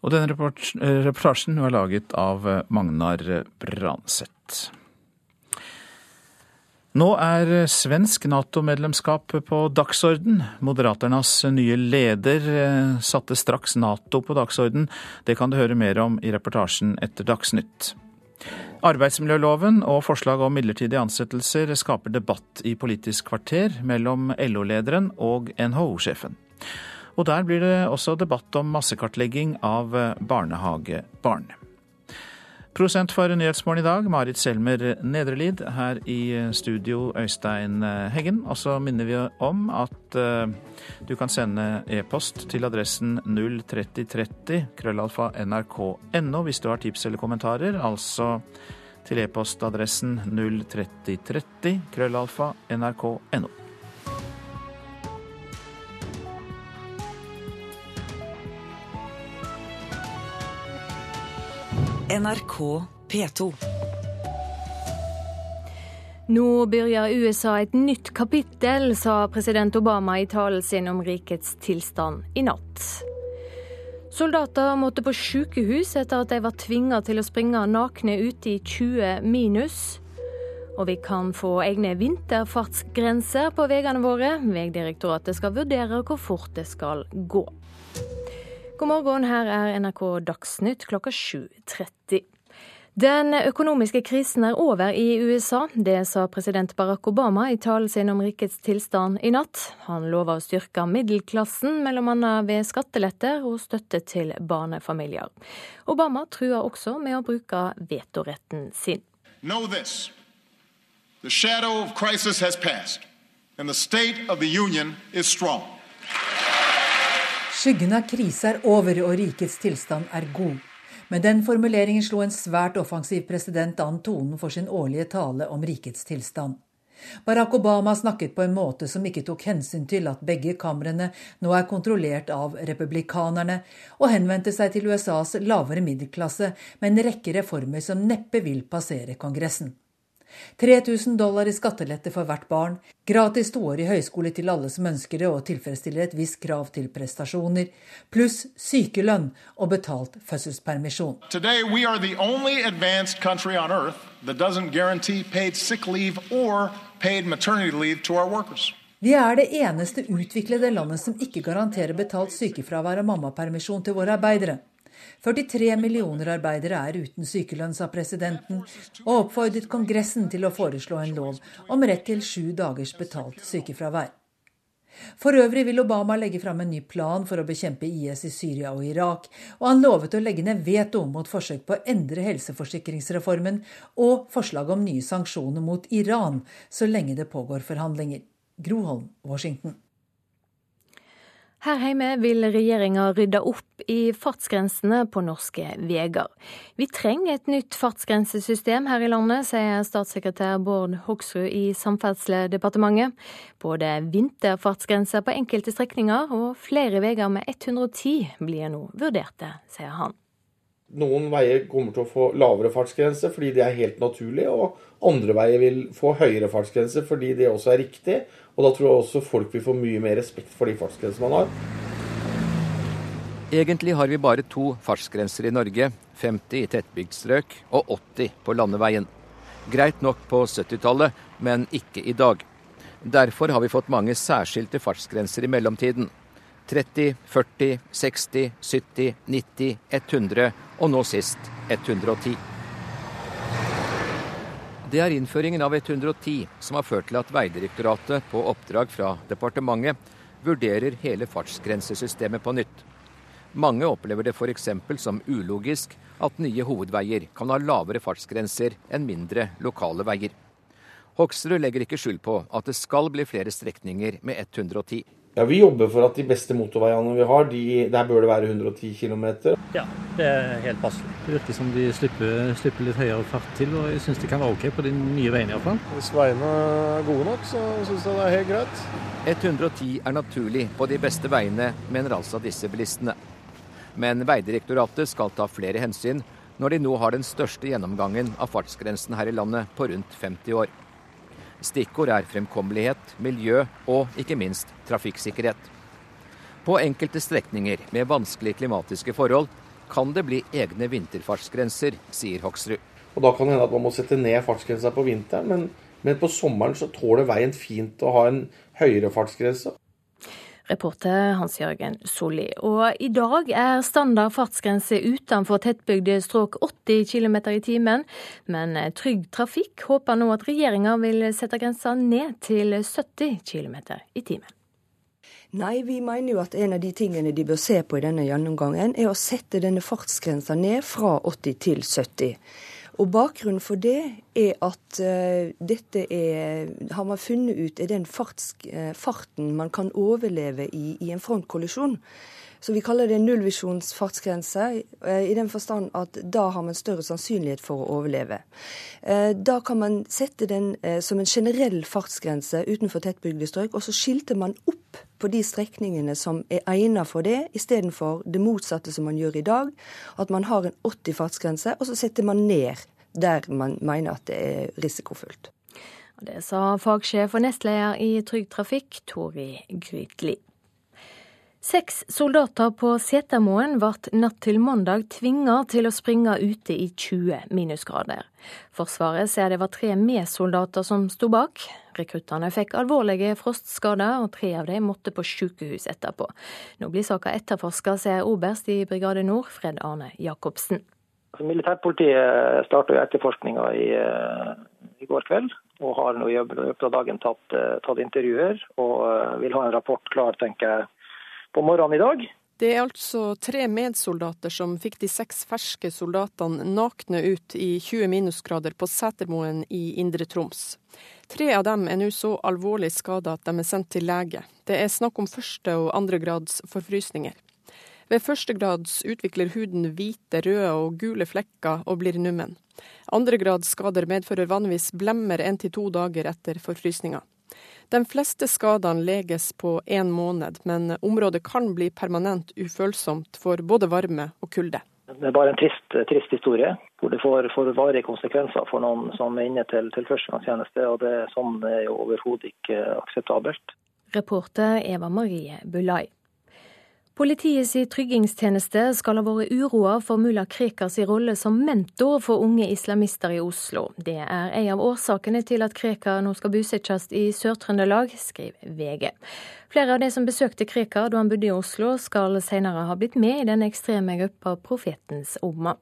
Speaker 2: Og denne reportasjen var laget av Magnar Branseth. Nå er svensk Nato-medlemskap på dagsorden. Moderaternas nye leder eh, satte straks Nato på dagsorden. Det kan du høre mer om i reportasjen etter Dagsnytt. Arbeidsmiljøloven og forslag om midlertidige ansettelser skaper debatt i Politisk kvarter mellom LO-lederen og NHO-sjefen. Og der blir det også debatt om massekartlegging av barnehagebarn. Prosent for Nyhetsmorgen i dag, Marit Selmer Nedrelid. Her i studio, Øystein Heggen. Og så minner vi om at uh, du kan sende e-post til adressen 03030 krøllalfa nrk.no hvis du har tips eller kommentarer. Altså til e-postadressen 03030 krøllalfa nrk.no.
Speaker 9: NRK P2.
Speaker 28: Nå begynner USA et nytt kapittel, sa president Obama i talen sin om rikets tilstand i natt. Soldater måtte på sykehus etter at de var tvinga til å springe nakne ute i 20 minus. Og vi kan få egne vinterfartsgrenser på veiene våre. Vegdirektoratet skal vurdere hvor fort det skal gå. God morgen, her er NRK Dagsnytt klokka 7.30. Den økonomiske krisen er over i USA. Det sa president Barack Obama i talen sin om rikets tilstand i natt. Han lova å styrke middelklassen, bl.a. ved skatteletter og støtte til barnefamilier. Obama trua også med å bruke vetoretten sin.
Speaker 3: Know this. The shadow of crisis has passed, and the state of the union is strong.
Speaker 5: Skyggen av krise er over, og rikets tilstand er god. Med den formuleringen slo en svært offensiv president an tonen for sin årlige tale om rikets tilstand. Barack Obama snakket på en måte som ikke tok hensyn til at begge kamrene nå er kontrollert av republikanerne, og henvendte seg til USAs lavere middelklasse med en rekke reformer som neppe vil passere Kongressen. 3000 dollar i skattelette for hvert barn, gratis toårig høyskole til alle som ønsker det og tilfredsstiller et visst krav til prestasjoner, pluss sykelønn og betalt fødselspermisjon. Vi er det eneste utviklede landet som ikke garanterer betalt sykefravær og mammapermisjon til våre arbeidere. 43 millioner arbeidere er uten sykelønn, sa presidenten, og oppfordret Kongressen til å foreslå en lov om rett til sju dagers betalt sykefravær. For øvrig vil Obama legge fram en ny plan for å bekjempe IS i Syria og Irak, og han lovet å legge ned veto mot forsøk på å endre helseforsikringsreformen og forslag om nye sanksjoner mot Iran så lenge det pågår forhandlinger. Groholm, Washington.
Speaker 28: Her hjemme vil regjeringa rydde opp i fartsgrensene på norske veier. Vi trenger et nytt fartsgrensesystem her i landet, sier statssekretær Bård Hoksrud i Samferdselsdepartementet. Både vinterfartsgrenser på enkelte strekninger og flere veier med 110 blir nå vurderte, sier han.
Speaker 29: Noen veier kommer til å få lavere fartsgrense fordi det er helt naturlig, og andre veier vil få høyere fartsgrense fordi det også er riktig. Og da tror jeg også folk vil få mye mer respekt for de fartsgrensene man har.
Speaker 31: Egentlig har vi bare to fartsgrenser i Norge. 50 i tettbygd strøk og 80 på landeveien. Greit nok på 70-tallet, men ikke i dag. Derfor har vi fått mange særskilte fartsgrenser i mellomtiden. 30, 40, 60, 70, 90, 100 og nå sist 110. Det er innføringen av 110 som har ført til at Vegdirektoratet på oppdrag fra departementet vurderer hele fartsgrensesystemet på nytt. Mange opplever det f.eks. som ulogisk at nye hovedveier kan ha lavere fartsgrenser enn mindre lokale veier. Hoksrud legger ikke skjul på at det skal bli flere strekninger med 110.
Speaker 29: Ja, Vi jobber for at de beste motorveiene vi har, de, der bør det være 110 km.
Speaker 49: Ja, det er helt passelig. Det virker som de slipper, slipper litt høyere fart til, og jeg syns det kan være OK på de nye veiene iallfall.
Speaker 50: Hvis veiene er gode nok, så syns jeg det er helt greit.
Speaker 31: 110 er naturlig på de beste veiene, mener altså disse bilistene. Men Vegdirektoratet skal ta flere hensyn når de nå har den største gjennomgangen av fartsgrensen her i landet på rundt 50 år. Stikkord er fremkommelighet, miljø og ikke minst trafikksikkerhet. På enkelte strekninger med vanskelige klimatiske forhold kan det bli egne vinterfartsgrenser, sier Hoksrud.
Speaker 29: Og Da kan det hende at man må sette ned fartsgrensa på vinteren, men, men på sommeren så tåler veien fint å ha en høyere fartsgrense.
Speaker 28: Reporter Hans-Jørgen Solli. Og i dag er standard fartsgrense utenfor tettbygde strøk 80 km i timen. Men Trygg Trafikk håper nå at regjeringa vil sette grensa ned til 70 km i timen.
Speaker 34: Nei, vi mener jo at en av de tingene de bør se på i denne gjennomgangen, er å sette denne fartsgrensa ned fra 80 til 70. Og Bakgrunnen for det er at uh, dette er, har man funnet ut er den farts, uh, farten man kan overleve i i en frontkollisjon. Så vi kaller det nullvisjonsfartsgrense, fartsgrense, i den forstand at da har man større sannsynlighet for å overleve. Da kan man sette den som en generell fartsgrense utenfor tettbygde strøk, og så skilter man opp på de strekningene som er egnet for det, istedenfor det motsatte som man gjør i dag. At man har en 80 fartsgrense, og så setter man ned der man mener at det er risikofullt.
Speaker 28: Det sa fagsjef og nestleder i Trygg Trafikk, Tori Grytli. Seks soldater på Setermoen ble natt til mandag tvinga til å springe ute i 20 minusgrader. Forsvaret sier det var tre medsoldater som sto bak. Rekruttene fikk alvorlige frostskader, og tre av dem måtte på sykehus etterpå. Nå blir saka etterforska, sier oberst i Brigade Nord, Fred Arne Jacobsen.
Speaker 51: Militærpolitiet starta etterforskninga i, eh, i, går kveld, og har nå i løpet av dagen tatt, eh, tatt intervjuer og eh, vil ha en rapport klar, tenker jeg på morgenen i dag.
Speaker 52: Det er altså tre medsoldater som fikk de seks ferske soldatene nakne ut i 20 minusgrader på Setermoen i Indre Troms. Tre av dem er nå så alvorlig skada at de er sendt til lege. Det er snakk om første- og andregrads forfrysninger. Ved førstegrads utvikler huden hvite, røde og gule flekker og blir nummen. Andregrads skader medfører vanligvis blemmer én til to dager etter forfrysninga. De fleste skadene leges på én måned, men området kan bli permanent ufølsomt for både varme og kulde.
Speaker 51: Det er bare en trist, trist historie, hvor det får, får, varige konsekvenser for noen som er inne til, til førstegangstjeneste. og det, Sånn er jo overhodet ikke akseptabelt.
Speaker 28: Reporter Eva Marie Bulai. Politiets tryggingstjeneste skal ha vært uroa for mulla Krekars rolle som mentor for unge islamister i Oslo. Det er en av årsakene til at Krekar nå skal bosettes i Sør-Trøndelag, skriver VG. Flere av de som besøkte Krekar da han bodde i Oslo, skal senere ha blitt med i den ekstreme gruppa Profetens Omma.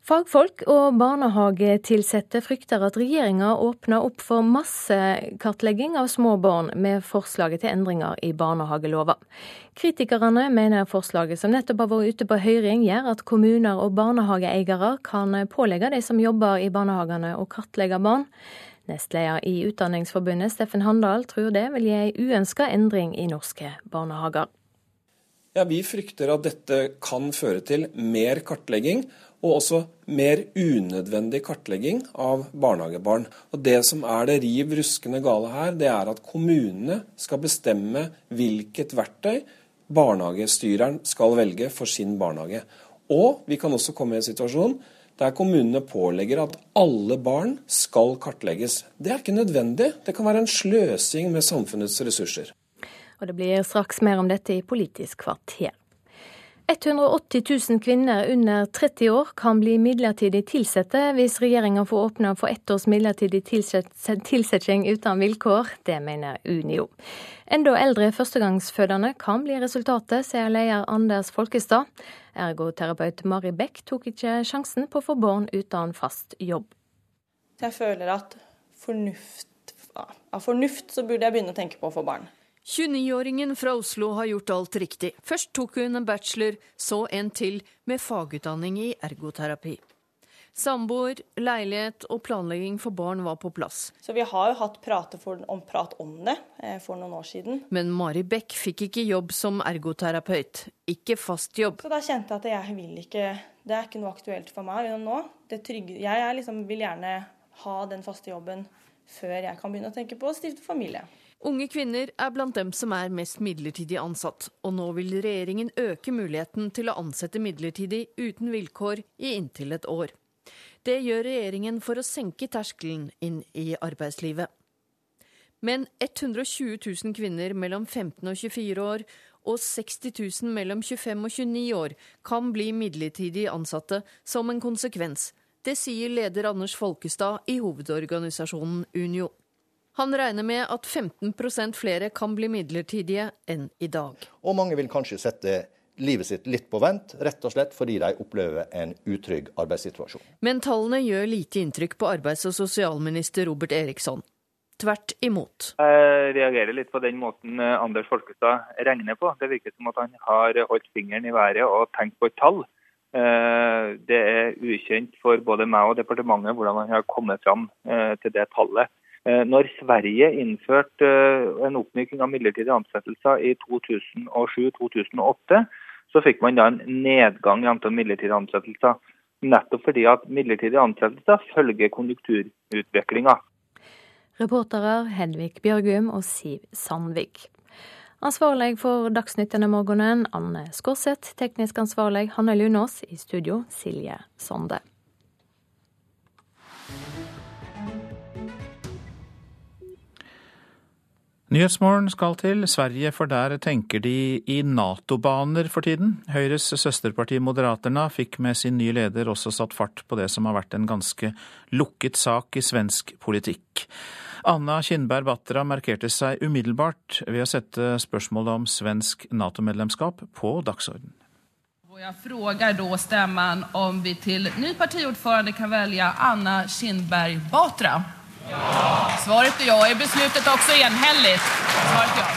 Speaker 28: Fagfolk og barnehagetilsatte frykter at regjeringa åpner opp for massekartlegging av små barn med forslaget til endringer i barnehagelova. Kritikerne mener forslaget som nettopp har vært ute på høring, gjør at kommuner og barnehageeiere kan pålegge de som jobber i barnehagene å kartlegge barn. Nestleder i Utdanningsforbundet, Steffen Handal, tror det vil gi ei uønska endring i norske barnehager.
Speaker 9: Ja, Vi frykter at dette kan føre til mer kartlegging og også mer unødvendig kartlegging av barnehagebarn. Og Det som er det riv ruskende gale her, det er at kommunene skal bestemme hvilket verktøy barnehagestyreren skal velge for sin barnehage. Og vi kan også komme i en situasjon der kommunene pålegger at alle barn skal kartlegges. Det er ikke nødvendig. Det kan være en sløsing med samfunnets ressurser.
Speaker 28: Og Det blir straks mer om dette i Politisk kvarter. 180 000 kvinner under 30 år kan bli midlertidig tilsatte hvis regjeringa får åpne for ett års midlertidig tilsetting uten vilkår. Det mener Unio. Enda eldre førstegangsfødende kan bli resultatet, sier leder Anders Folkestad. Ergoterapeut Mari Beck tok ikke sjansen på å få barn uten fast jobb.
Speaker 39: Jeg føler at fornuft, av fornuft så burde jeg begynne å tenke på å få barn.
Speaker 40: 29-åringen fra Oslo har gjort alt riktig. Først tok hun en bachelor, så en til med fagutdanning i ergoterapi. Samboer, leilighet og planlegging for barn var på plass.
Speaker 39: Så vi har jo hatt for, om prat om det eh, for noen år siden.
Speaker 40: Men Mari Beck fikk ikke jobb som ergoterapeut. Ikke fast jobb.
Speaker 39: Så da kjente jeg at jeg vil ikke Det er ikke noe aktuelt for meg nå. Trygge, jeg liksom, vil gjerne ha den faste jobben før jeg kan begynne å tenke på å stifte familie.
Speaker 40: Unge kvinner er blant dem som er mest midlertidig ansatt, og nå vil regjeringen øke muligheten til å ansette midlertidig uten vilkår i inntil et år. Det gjør regjeringen for å senke terskelen inn i arbeidslivet. Men 120 000 kvinner mellom 15 og 24 år og 60 000 mellom 25 og 29 år kan bli midlertidig ansatte som en konsekvens. Det sier leder Anders Folkestad i hovedorganisasjonen Unio. Han regner med at 15% flere kan bli midlertidige enn i dag.
Speaker 41: Og mange vil kanskje sette livet sitt litt på vent, rett og slett fordi de opplever en utrygg arbeidssituasjon.
Speaker 40: Men tallene gjør lite inntrykk på arbeids- og sosialminister Robert Eriksson. Tvert imot.
Speaker 42: Jeg reagerer litt på den måten eh, Anders Folkestad regner på. Det virker som at han har holdt fingeren i været og tenkt på et tall. Eh, det er ukjent for både meg og departementet hvordan han har kommet fram eh, til det tallet. Eh, når Sverige innførte eh, en oppmyking av midlertidige ansettelser i 2007-2008, så fikk man da en nedgang i antall midlertidige ansettelser. Nettopp fordi at midlertidige ansettelser følger konjunkturutviklinga.
Speaker 28: Reportere Hedvig Bjørgum og Siv Sandvik. Ansvarlig for Dagsnytt denne morgenen, Anne Skorseth. Teknisk ansvarlig, Hanne Lunås. I studio, Silje Sonde.
Speaker 2: Nyhetsmorgen skal til Sverige, for der tenker de i Nato-baner for tiden. Høyres søsterparti Moderaterna fikk med sin nye leder også satt fart på det som har vært en ganske lukket sak i svensk politikk. Anna Kinberg Batra markerte seg umiddelbart ved å sette spørsmålet om svensk Nato-medlemskap på dagsorden.
Speaker 53: Jeg spør da stemmen om vi til ny partiordfører kan velge Anna Kinberg Batra. Svaret er ja. Er besluttet også enhellig? Svaret ja.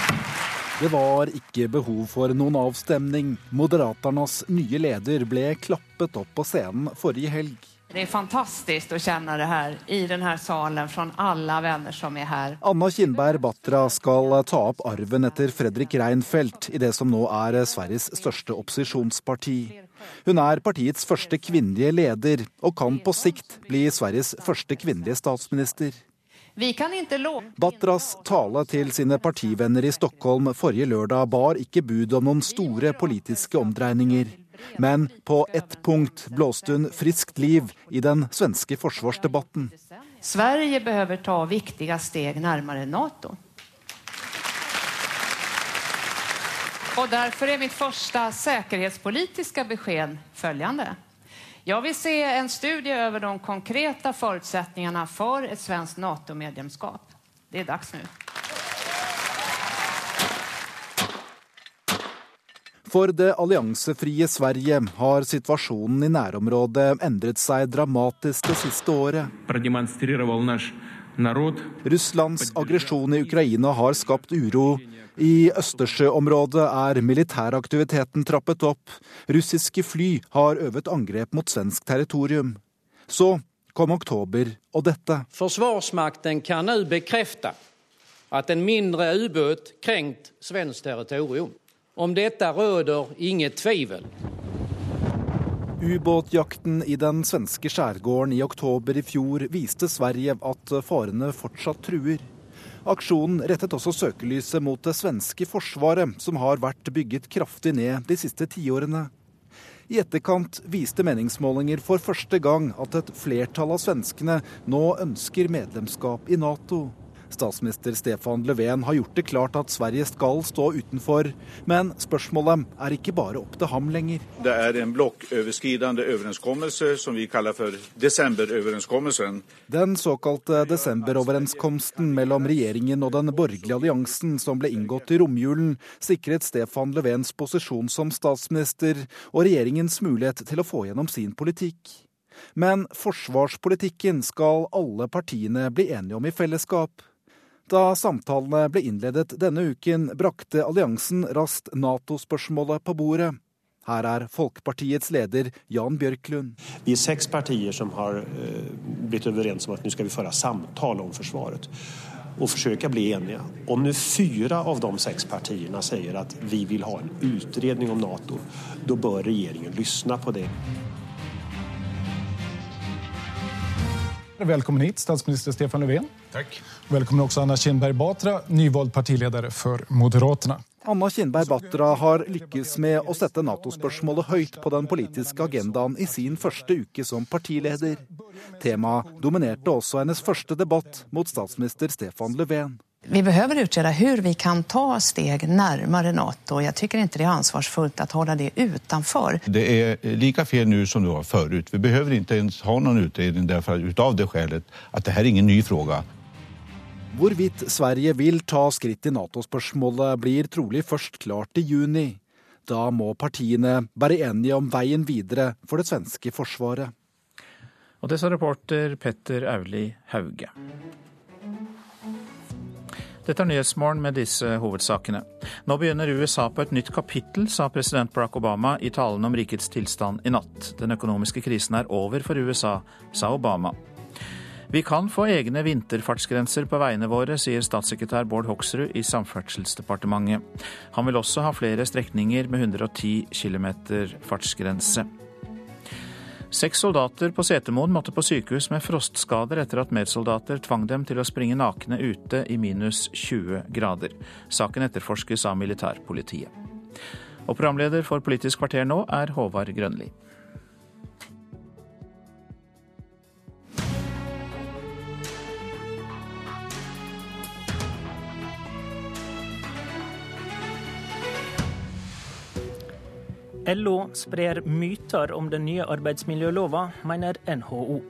Speaker 54: Det var ikke behov for noen avstemning. Moderaternas nye leder ble klappet opp på scenen forrige helg.
Speaker 53: Det er fantastisk å kjenne det her i denne salen fra alle venner som er her.
Speaker 54: Anna Kinberg Batra skal ta opp arven etter Fredrik Reinfeldt i det som nå er Sveriges største opposisjonsparti. Hun er partiets første kvinnelige leder, og kan på sikt bli Sveriges første kvinnelige statsminister. Batras tale til sine partivenner i Stockholm forrige lørdag bar ikke bud om noen store politiske omdreininger. Men på ett punkt blåste hun friskt liv i den svenske forsvarsdebatten.
Speaker 53: Sverige behøver ta viktige steg nærmere Nato. Og Derfor er mitt første sikkerhetspolitiske beskjed følgende. Jeg vil se en studie over de konkrete forutsetningene for et svenskt Nato-medlemskap. Det er dags nå.
Speaker 54: For det alliansefrie Sverige har situasjonen i nærområdet endret seg dramatisk det siste året. Russlands aggresjon i Ukraina har skapt uro. I Østersjøområdet er militæraktiviteten trappet opp. Russiske fly har øvet angrep mot svensk territorium. Så kom oktober og dette.
Speaker 55: Forsvarsmakten kan nå bekrefte at en mindre ubåt krenkt svensk territorium. Om dette råder ingen tvil.
Speaker 54: Ubåtjakten i den svenske skjærgården i oktober i fjor viste Sverige at farene fortsatt truer. Aksjonen rettet også søkelyset mot det svenske forsvaret, som har vært bygget kraftig ned de siste tiårene. I etterkant viste meningsmålinger for første gang at et flertall av svenskene nå ønsker medlemskap i Nato. Statsminister Stefan Löfven har gjort det klart at Sverige skal stå utenfor, men spørsmålet er ikke bare opp til ham lenger.
Speaker 56: Det er en blokkoverskridende overenskommelse som vi kaller for desemberoverenskommelsen.
Speaker 54: Den såkalte desemberoverenskomsten mellom regjeringen og den borgerlige alliansen som ble inngått i romjulen, sikret Stefan Löfvens posisjon som statsminister og regjeringens mulighet til å få gjennom sin politikk. Men forsvarspolitikken skal alle partiene bli enige om i fellesskap. Da samtalene ble innledet denne uken, brakte alliansen raskt Nato-spørsmålet på bordet. Her er Folkepartiets leder Jan Bjørklund.
Speaker 57: Vi er seks partier som har eh, blitt overens om at nå skal vi føre samtale om forsvaret og forsøke å bli enige. Om nå fire av de seks partiene sier at vi vil ha en utredning om Nato, da bør regjeringen lytte på det.
Speaker 58: Velkommen hit, statsminister Stefan Löfven.
Speaker 57: Tack.
Speaker 58: Velkommen også Anna Kinberg Batra, nyvalgt partileder for Moderaterna.
Speaker 54: Anna Kinberg Batra har lykkes med å sette Nato-spørsmålet høyt på den politiske agendaen i sin første uke som partileder. Temaet dominerte også hennes første debatt mot statsminister Stefan Löfven.
Speaker 53: Vi behöver utreda hur vi kan ta steg nærmere Nato. Jeg tycker ikke det er ansvarsfullt å holde det utenfor.
Speaker 56: Det er like fel nå som det var før. Vi behøver ikke ens ha noen utredning derfor, av det skälet at det her er ingen ny fråga.
Speaker 54: Hvorvidt Sverige vil ta skritt i Nato-spørsmålet blir trolig først klart i juni. Da må partiene være enige om veien videre for det svenske forsvaret.
Speaker 2: Og det sa reporter Petter Auli Hauge. Dette er Nyhetsmorgen med disse hovedsakene. Nå begynner USA på et nytt kapittel, sa president Barack Obama i talen om rikets tilstand i natt. Den økonomiske krisen er over for USA, sa Obama. Vi kan få egne vinterfartsgrenser på veiene våre, sier statssekretær Bård Hoksrud i Samferdselsdepartementet. Han vil også ha flere strekninger med 110 km fartsgrense. Seks soldater på Setermoen måtte på sykehus med frostskader etter at medsoldater tvang dem til å springe nakne ute i minus 20 grader. Saken etterforskes av militærpolitiet. Og programleder for Politisk kvarter nå er Håvard Grønli.
Speaker 7: LO sprer myter om den nye arbeidsmiljølova, mener NHO.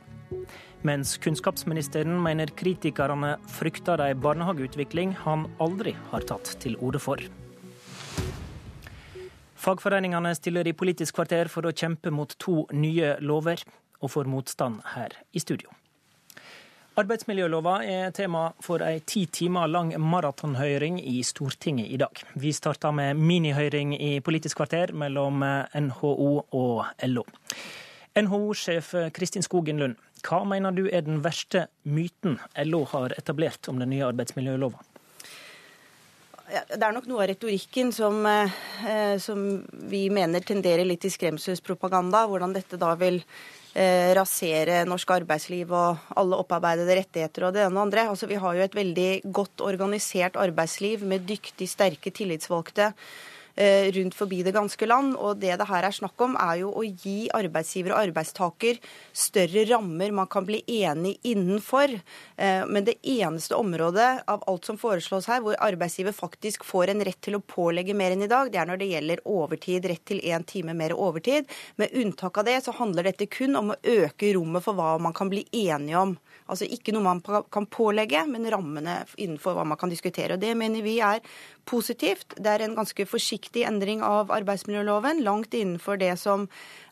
Speaker 7: Mens kunnskapsministeren mener kritikerne frykter ei barnehageutvikling han aldri har tatt til orde for. Fagforeningene stiller i Politisk kvarter for å kjempe mot to nye lover, og får motstand her i studio. Arbeidsmiljølova er tema for ei ti timer lang maratonhøring i Stortinget i dag. Vi starta med minihøring i Politisk kvarter mellom NHO og LO. NHO-sjef Kristin Skogen Lund, hva mener du er den verste myten LO har etablert om den nye arbeidsmiljølova?
Speaker 59: det er nok noe av retorikken som, eh, som, vi mener tenderer litt til skremselspropaganda. Hvordan dette da vil eh, rasere norsk arbeidsliv og alle opparbeidede rettigheter og det ene og andre. Altså, vi har jo et veldig godt organisert arbeidsliv med dyktig, sterke tillitsvalgte Eh, rundt forbi det ganske land. Og det det her er snakk om, er jo å gi arbeidsgiver og arbeidstaker større rammer man kan bli enig innenfor. Eh, men det eneste området av alt som foreslås her, hvor arbeidsgiver faktisk får en rett til å pålegge mer enn i dag, det er når det gjelder overtid. Rett til én time mer overtid. Med unntak av det så handler dette kun om å øke rommet for hva man kan bli enige om. Altså ikke noe man kan pålegge, men rammene innenfor hva man kan diskutere. Og Det mener vi er positivt. Det er en ganske forsiktig endring av arbeidsmiljøloven, langt innenfor det som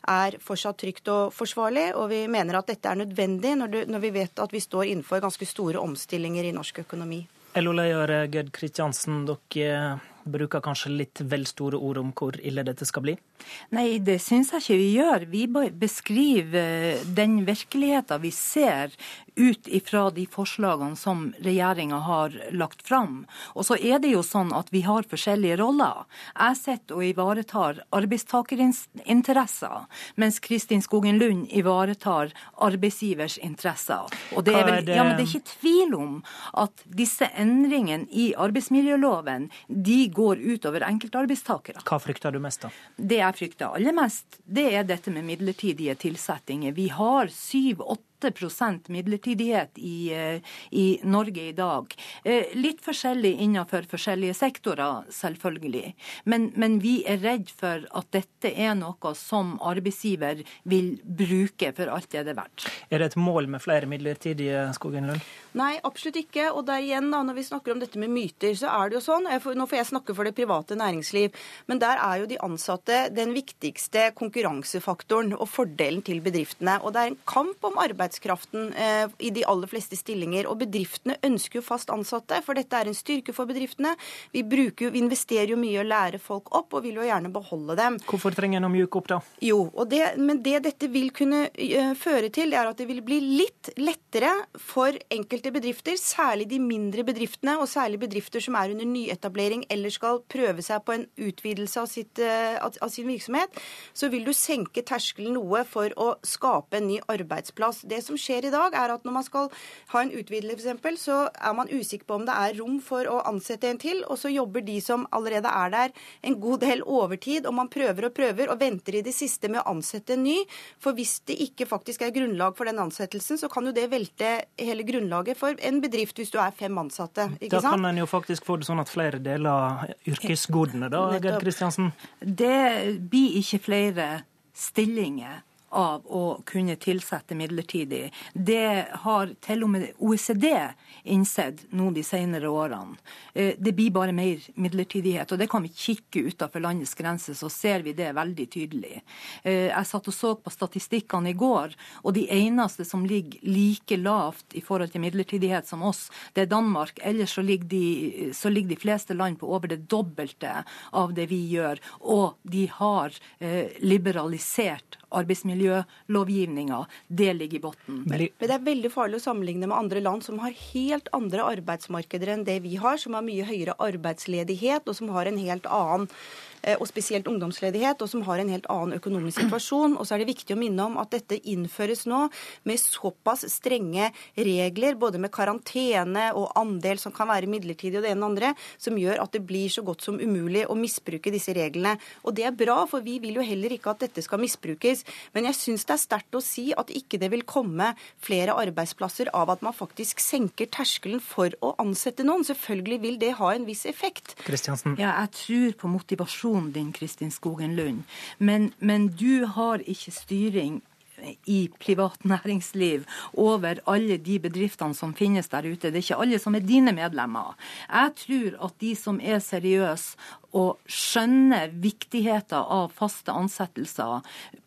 Speaker 59: er fortsatt trygt og forsvarlig. Og vi mener at dette er nødvendig når, du, når vi vet at vi står innenfor ganske store omstillinger i norsk økonomi.
Speaker 7: LO-leder Gerd Kristiansen, dere bruker kanskje litt vel store ord om hvor ille dette skal bli?
Speaker 60: Nei, det syns jeg ikke vi gjør. Vi beskriver den virkeligheten vi ser ut ifra de forslagene som regjeringa har lagt fram. Og så er det jo sånn at vi har forskjellige roller. Jeg sitter og ivaretar arbeidstakerinteresser, mens Kristin Skogen Lund ivaretar arbeidsgivers interesser. Og det er, vel, ja, men det er ikke tvil om at disse endringene i arbeidsmiljøloven de går utover enkeltarbeidstakere.
Speaker 7: Hva frykter du mest, da?
Speaker 60: Det jeg frykter aller mest, det er dette med midlertidige tilsettinger. Vi har syv-åtte midlertidighet i, eh, i, Norge i dag. Eh, litt forskjellig innenfor forskjellige sektorer, selvfølgelig. Men, men, vi er redd for at dette er noe som arbeidsgiver vil bruke for alt det det er verdt.
Speaker 7: Er det et mål med flere midlertidige, Skogen Lund?
Speaker 59: Nei, absolutt ikke. Og der igjen, da, når vi snakker om dette med myter, så er det jo sånn får, Nå får jeg snakke for det private næringsliv, men der er jo de ansatte den viktigste konkurransefaktoren og fordelen til bedriftene. Og det er en kamp om arbeidskraften eh, i de aller fleste stillinger. Og bedriftene ønsker jo fast ansatte, for dette er en styrke for bedriftene. Vi, bruker, vi investerer jo mye i å lære folk opp, og vil jo gjerne beholde dem.
Speaker 7: Hvorfor trenger en å mjuke opp, da?
Speaker 59: Jo, det, men det dette vil kunne uh, føre til, er at det vil bli litt lettere for enkelte enkelte bedrifter, særlig de mindre bedriftene, og særlig bedrifter som er under nyetablering eller skal prøve seg på en utvidelse av, sitt, eh, av sin virksomhet, så vil du senke terskelen noe for å skape en ny arbeidsplass. Det som skjer i dag, er at når man skal ha en utvidelse, f.eks., så er man usikker på om det er rom for å ansette en til, og så jobber de som allerede er der, en god del overtid, og man prøver og prøver og venter i det siste med å ansette en ny. For hvis det ikke faktisk er grunnlag for den ansettelsen, så kan jo det velte hele grunnlaget grunnlaget for en bedrift hvis du er fem ansatte.
Speaker 7: ikke sant? Da kan en jo faktisk få det sånn at flere deler yrkesgodene, da, Gerd Kristiansen?
Speaker 60: Det blir ikke flere stillinger av å kunne tilsette midlertidig. Det har til og med OECD innsett nå de senere årene. Eh, det blir bare mer midlertidighet. og Det kan vi kikke utenfor landets grenser, så ser vi det veldig tydelig. Eh, jeg satt og så på statistikkene i går, og de eneste som ligger like lavt i forhold til midlertidighet som oss, det er Danmark. Ellers så ligger de, så ligger de fleste land på over det dobbelte av det vi gjør. Og de har liberalisert liberalisert arbeidsmiljølovgivninga. Det ligger i bunnen.
Speaker 59: Men det er veldig farlig å sammenligne med andre land som har helt andre arbeidsmarkeder enn det vi har, som har mye høyere arbeidsledighet, og som har en helt annen og spesielt ungdomsledighet, og som har en helt annen økonomisk situasjon. Og så er det viktig å minne om at dette innføres nå med såpass strenge regler, både med karantene og andel som kan være midlertidig og det ene og andre, som gjør at det blir så godt som umulig å misbruke disse reglene. Og det er bra, for vi vil jo heller ikke at dette skal misbrukes. Men jeg syns det er sterkt å si at ikke det vil komme flere arbeidsplasser av at man faktisk senker terskelen for å ansette noen. Selvfølgelig vil det ha en viss effekt.
Speaker 7: Kristiansen.
Speaker 60: Ja, jeg tror på motivasjon argumentasjonen din, Kristin Skogen Lund. Men, men du har ikke styring i privat næringsliv over alle de bedriftene som finnes der ute. Det er ikke alle som er dine medlemmer. Jeg tror at de som er seriøse og skjønner viktigheten av faste ansettelser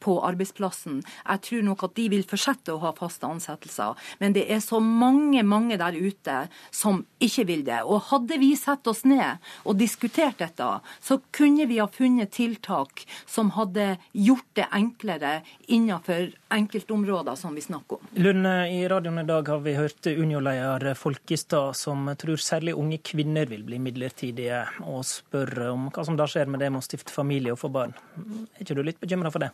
Speaker 60: på arbeidsplassen. Jeg tror nok at de vil fortsette å ha faste ansettelser. Men det er så mange, mange der ute som ikke vil det. Og hadde vi satt oss ned og diskutert dette, så kunne vi ha funnet tiltak som hadde gjort det enklere innenfor enkeltområder som vi snakker om.
Speaker 7: Lund, i radioen i dag har vi hørt Unio-leder Folkestad, som tror særlig unge kvinner vil bli midlertidige, og spør om hva som da skjer med det med å stifte familie og få barn. Er ikke du litt bekymra for det?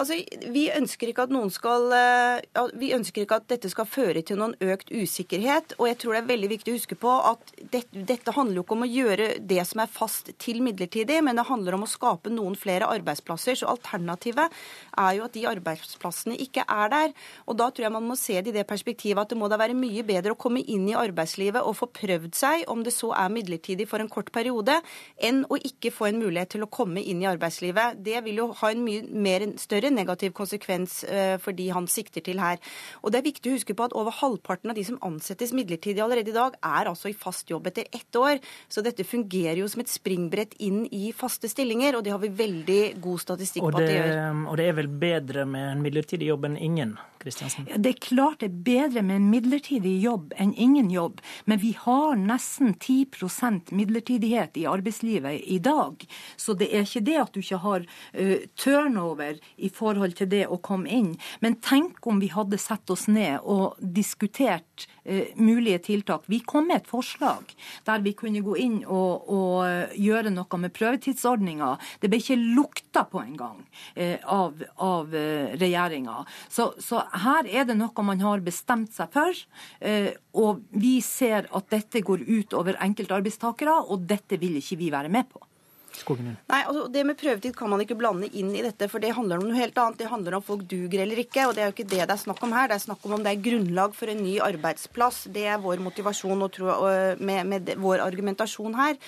Speaker 59: Altså, vi ønsker ikke at noen skal eh, Vi ønsker ikke at dette skal føre til noen økt usikkerhet. Og jeg tror det er veldig viktig å huske på at dette, dette handler jo ikke om å gjøre det som er fast til midlertidig, men det handler om å skape noen flere arbeidsplasser. Så alternativet er jo at de arbeidsplassene ikke er der. Og da tror jeg man må se det i det perspektivet at det må da være mye bedre å komme inn i arbeidslivet og få prøvd seg, om det så er midlertidig for en kort periode, enn å ikke få en mulighet til å komme inn i arbeidslivet. Det vil jo ha en mye mer større større negativ konsekvens eh, for de han sikter til her. Og det er viktig å huske på at over halvparten av de som ansettes midlertidig allerede i dag, er altså i fast jobb etter ett år. Så dette fungerer jo som et springbrett inn i faste stillinger, og det har vi veldig god statistikk på at det gjør.
Speaker 7: Og det er vel bedre med en midlertidig jobb enn ingen? Kristiansen?
Speaker 60: Ja, det er klart det er bedre med en midlertidig jobb enn ingen jobb, men vi har nesten 10% midlertidighet i arbeidslivet i dag. Så det er ikke det at du ikke har uh, turnover i forhold til det å komme inn. Men tenk om vi hadde satt oss ned og diskutert eh, mulige tiltak. Vi kom med et forslag der vi kunne gå inn og, og uh, gjøre noe med prøvetidsordninga. Det ble ikke lukta på engang eh, av, av uh, regjeringa. Så, så, her er det noe man har bestemt seg for. Og vi ser at dette går ut over enkeltarbeidstakere, og dette vil ikke vi være med på.
Speaker 59: Nei, altså Det med prøvetid kan man ikke blande inn i dette, for det handler om noe helt annet. Det handler om folk duger eller ikke, og det er jo ikke det det er snakk om her. Det er snakk om om det er grunnlag for en ny arbeidsplass. Det er vår motivasjon og tro, med, med vår argumentasjon her.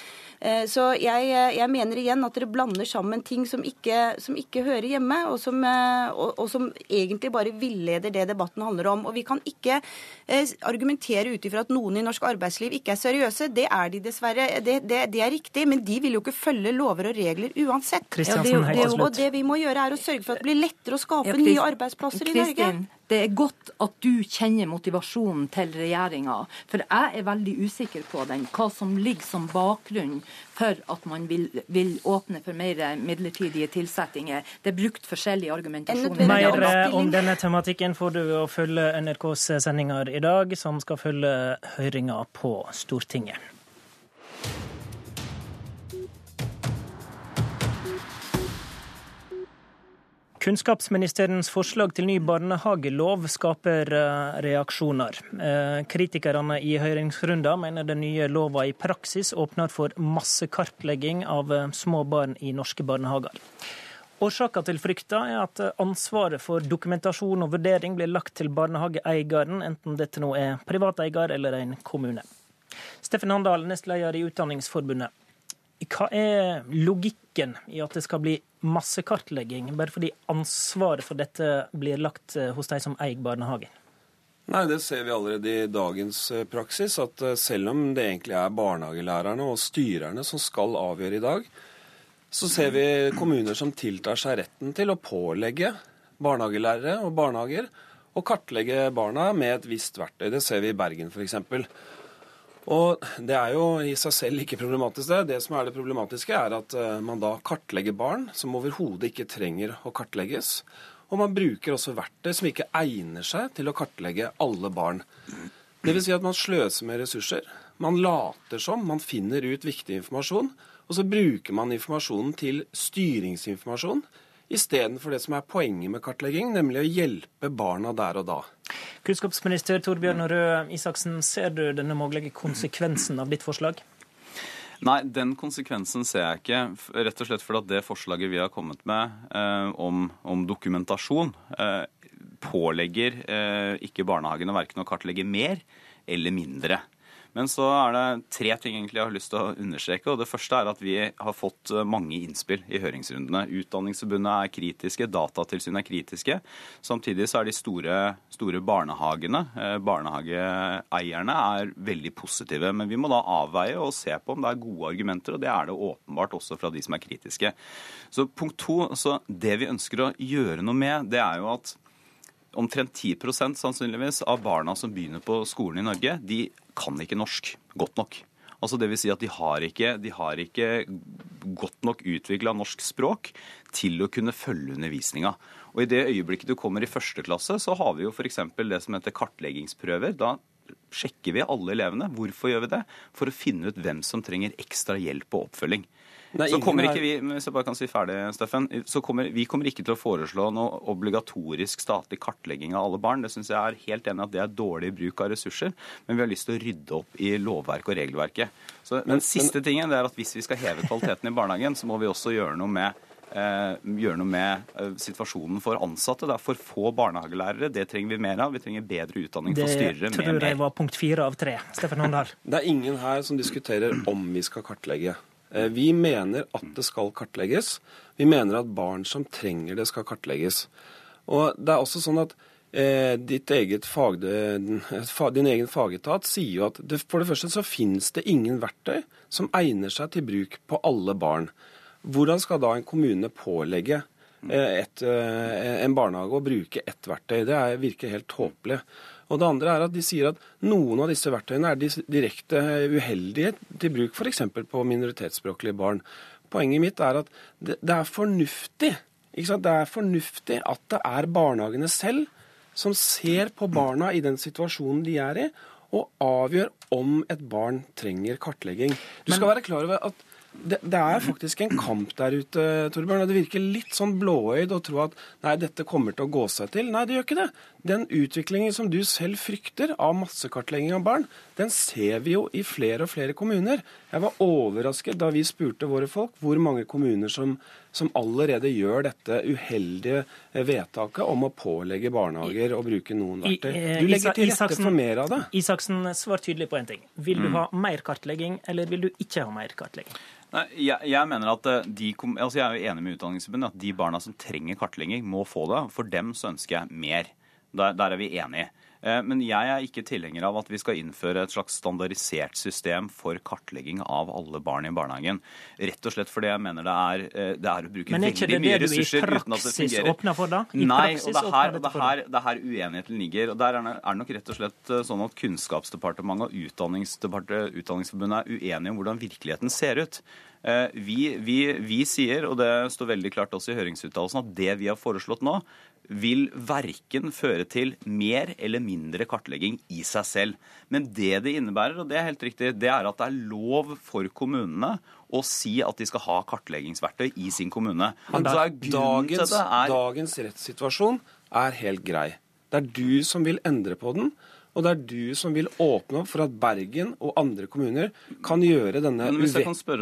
Speaker 59: Eh, så jeg, jeg, mener igjen at dere blander sammen ting som ikke, som ikke hører hjemme, og som, eh, og, og som, egentlig bare villeder det debatten handler om. Og vi kan ikke eh, argumentere ut ifra at noen i norsk arbeidsliv ikke er seriøse. Det er de dessverre. Det, det, det er riktig, men de vil jo ikke følge lover og regler uansett. Ja, det, og det vi må gjøre, er å sørge for at det blir lettere å skape ja, nye arbeidsplasser i Norge.
Speaker 60: Det er godt at du kjenner motivasjonen til regjeringa, for jeg er veldig usikker på den. Hva som ligger som bakgrunn for at man vil, vil åpne for mer midlertidige tilsettinger. Det er brukt forskjellige argumentasjoner.
Speaker 7: Mer eh, om denne tematikken får du å følge NRKs sendinger i dag, som skal følge høringa på Stortinget. Kunnskapsministerens forslag til ny barnehagelov skaper eh, reaksjoner. Eh, kritikerne i høringsrunden mener den nye lova i praksis åpner for massekartlegging av eh, små barn i norske barnehager. Årsaka til frykta er at ansvaret for dokumentasjon og vurdering blir lagt til barnehageeieren, enten dette nå er privateier eller en kommune. Steffen Handal, nestleder i Utdanningsforbundet. Hva er logikken i at det skal bli massekartlegging, bare fordi ansvaret for dette blir lagt eh, hos de som eier barnehagen?
Speaker 9: Nei, Det ser vi allerede i dagens eh, praksis, at eh, selv om det egentlig er barnehagelærerne og styrerne som skal avgjøre i dag, så ser vi kommuner som tiltar seg retten til å pålegge barnehagelærere og barnehager å kartlegge barna med et visst verktøy. Det ser vi i Bergen f.eks. Og Det er jo i seg selv ikke problematisk. Det Det som er det problematiske, er at eh, man da kartlegger barn som overhodet ikke trenger å kartlegges. Og man bruker også verktøy som ikke egner seg til å kartlegge alle barn. Dvs. Si at man sløser med ressurser. Man later som man finner ut viktig informasjon, og så bruker man informasjonen til styringsinformasjon istedenfor det som er poenget med kartlegging, nemlig å hjelpe barna der og da.
Speaker 7: Kunnskapsminister Torbjørn Røe Isaksen, ser du denne mulige konsekvensen av ditt forslag?
Speaker 61: Nei, den konsekvensen ser jeg ikke. Rett og slett fordi at det forslaget vi har kommet med eh, om, om, dokumentasjon, eh, pålegger eh, ikke barnehagene verken å kartlegge mer eller mindre. Men så er det tre ting egentlig jeg har lyst til å understreke. og Det første er at vi har fått eh, mange innspill i høringsrundene. Utdanningsforbundet er kritiske, Datatilsynet er kritiske. Samtidig så er de store, store barnehagene, eh, barnehageeierne, er veldig positive. Men vi må da avveie og se på om det er gode argumenter, og det er det åpenbart også fra de som er kritiske. Så punkt to, så Det vi ønsker å gjøre noe med, det er jo at omtrent 10% sannsynligvis av barna som begynner på skolen i Norge, de kan ikke norsk godt nok. Altså det vil si at de har ikke, de har ikke godt nok utvikla norsk språk til å kunne følge undervisninga. Og I det øyeblikket du kommer i første klasse, så har vi jo f.eks. det som heter kartleggingsprøver. Da sjekker vi alle elevene. Hvorfor gjør vi det? For å finne ut hvem som trenger ekstra hjelp og oppfølging. Nei, så kommer ikke vi hvis jeg bare kan si ferdig, Steffen, så kommer, vi kommer ikke til å foreslå noe obligatorisk statlig kartlegging av alle barn. Det syns jeg er helt enig at det er dårlig bruk av ressurser. Men vi har lyst til å rydde opp i lovverket og regelverket. Så Den siste tingen det er at hvis vi skal heve kvaliteten i barnehagen, så må vi også gjøre noe med Eh, gjøre noe med eh, situasjonen for ansatte. Det er for få barnehagelærere. Det trenger vi mer av. Vi trenger bedre utdanning for styrere.
Speaker 7: Det tror jeg var punkt fire av tre. Steffen Håndal.
Speaker 9: Det er ingen her som diskuterer om vi skal kartlegge. Eh, vi mener at det skal kartlegges. Vi mener at barn som trenger det, skal kartlegges. Og det er også sånn at eh, fag, Din egen fagetat sier jo at det, for det første så finnes det ingen verktøy som egner seg til bruk på alle barn. Hvordan skal da en kommune pålegge eh, et, eh, en barnehage å bruke ett verktøy? Det virker helt tåpelig. Og det andre er at de sier at noen av disse verktøyene er direkte uheldige til bruk f.eks. på minoritetsspråklige barn. Poenget mitt er at det, det er fornuftig det er fornuftig at det er barnehagene selv som ser på barna i den situasjonen de er i, og avgjør om et barn trenger kartlegging. Du skal være klar over at det, det, er faktisk en kamp der ute, Torbjørn. og Det virker litt sånn blåøyd å tro at nei, dette kommer til å gå seg til. Nei, det gjør ikke det. Den utviklingen som du selv frykter av massekartlegging av barn, den ser vi jo i flere og flere kommuner. Jeg var overrasket da vi spurte våre folk hvor mange kommuner som, som allerede gjør dette uheldige vedtaket om å pålegge barnehager å bruke noen verktøy.
Speaker 7: Eh,
Speaker 9: du legger til rette for mer av det.
Speaker 7: Isaksen, svar tydelig på én ting. Vil du mm. ha mer kartlegging, eller vil du ikke ha mer kartlegging?
Speaker 61: Nei, jeg, jeg, mener at eh, de, altså jeg er jo enig med Utdanningsforbundet at de barna som trenger kartlegging, må få det. For dem så ønsker jeg mer. Der, der er vi enige. Eh, men jeg er ikke tilhenger av at vi skal innføre et slags standardisert system for kartlegging av alle barn i barnehagen. Rett og slett fordi jeg mener det er, eh, det er å bruke veldig mye ressurser uten at det fungerer.
Speaker 7: Men er ikke det det du i praksis åpner for, da? I
Speaker 61: Nei, og det er her, det her, det her uenigheten ligger. og Der er det nok rett og slett eh, sånn at Kunnskapsdepartementet og Utdanningsforbundet er uenige om hvordan virkeligheten ser ut. Vi, vi, vi, sier, og det står veldig klart også i høringsuttalelsen, at det vi har foreslått nå, vil verken føre til mer eller mindre kartlegging i seg selv. Men det det innebærer, og det er helt riktig, det er at det er lov for kommunene å si at de skal ha kartleggingsverktøy i sin kommune.
Speaker 9: Dagens, er... dagens rettssituasjon er helt grei. Det er du som vil endre på den. Og det er du som vil åpne opp for at Bergen og andre kommuner kan gjøre denne uvet,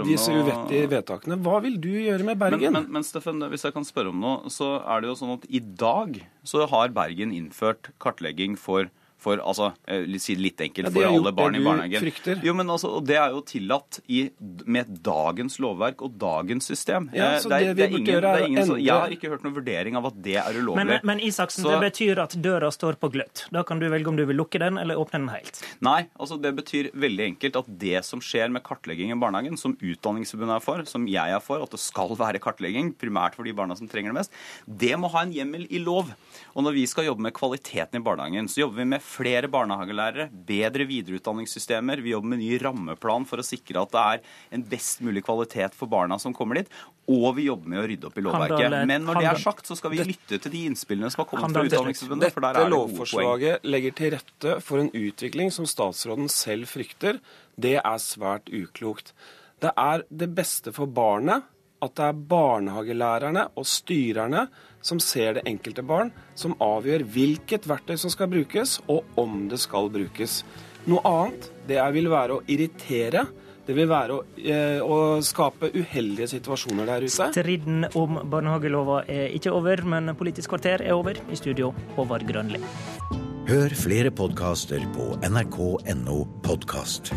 Speaker 9: disse uvettige vedtakene. Hva vil du gjøre med Bergen?
Speaker 61: Men, men, men Steffen, hvis jeg kan spørre om noe, så er det jo sånn at i dag så har Bergen innført kartlegging for for altså, eh, si det litt enkelt, ja, for alle barn i barnehagen.
Speaker 9: Frykter.
Speaker 61: Jo, men altså, Det er jo tillatt i, med dagens lovverk og dagens system.
Speaker 9: Ja, så det, det, det vi burde gjøre er ingen, endre...
Speaker 61: Jeg har ikke hørt noen vurdering av at det er ulovlig.
Speaker 7: Men, men Isaksen, så... det betyr at døra står på gløtt. Da kan du velge om du vil lukke den eller åpne den helt.
Speaker 61: Nei, altså det betyr veldig enkelt at det som skjer med kartlegging i barnehagen, som Utdanningsforbundet er for, som jeg er for, at det skal være kartlegging, primært for de barna som trenger det mest, det må ha en hjemmel i lov. Og når vi skal jobbe med kvaliteten i barnehagen, så jobber vi med flere barnehagelærere, bedre videreutdanningssystemer. Vi jobber med ny rammeplan for å sikre at det er en best mulig kvalitet for barna som kommer dit. Og vi jobber med å rydde opp i lovverket. Men når det er sagt, så skal vi lytte til de innspillene som har kommet fra Utdanningsforbundet. for der
Speaker 9: er det gode poeng. Dette lovforslaget legger til rette for en utvikling som statsråden selv frykter. Det er svært uklokt. Det er det beste for barnet at det er barnehagelærerne og styrerne som ser det enkelte barn, som avgjør hvilket verktøy som skal brukes, og om det skal brukes. Noe annet det vil være å irritere. Det vil være å, eh, å skape uheldige situasjoner der ute.
Speaker 7: Striden om barnehagelova er ikke over, men Politisk kvarter er over. I studio, Håvard Grønli.
Speaker 62: Hør flere podkaster på nrk.no podkast.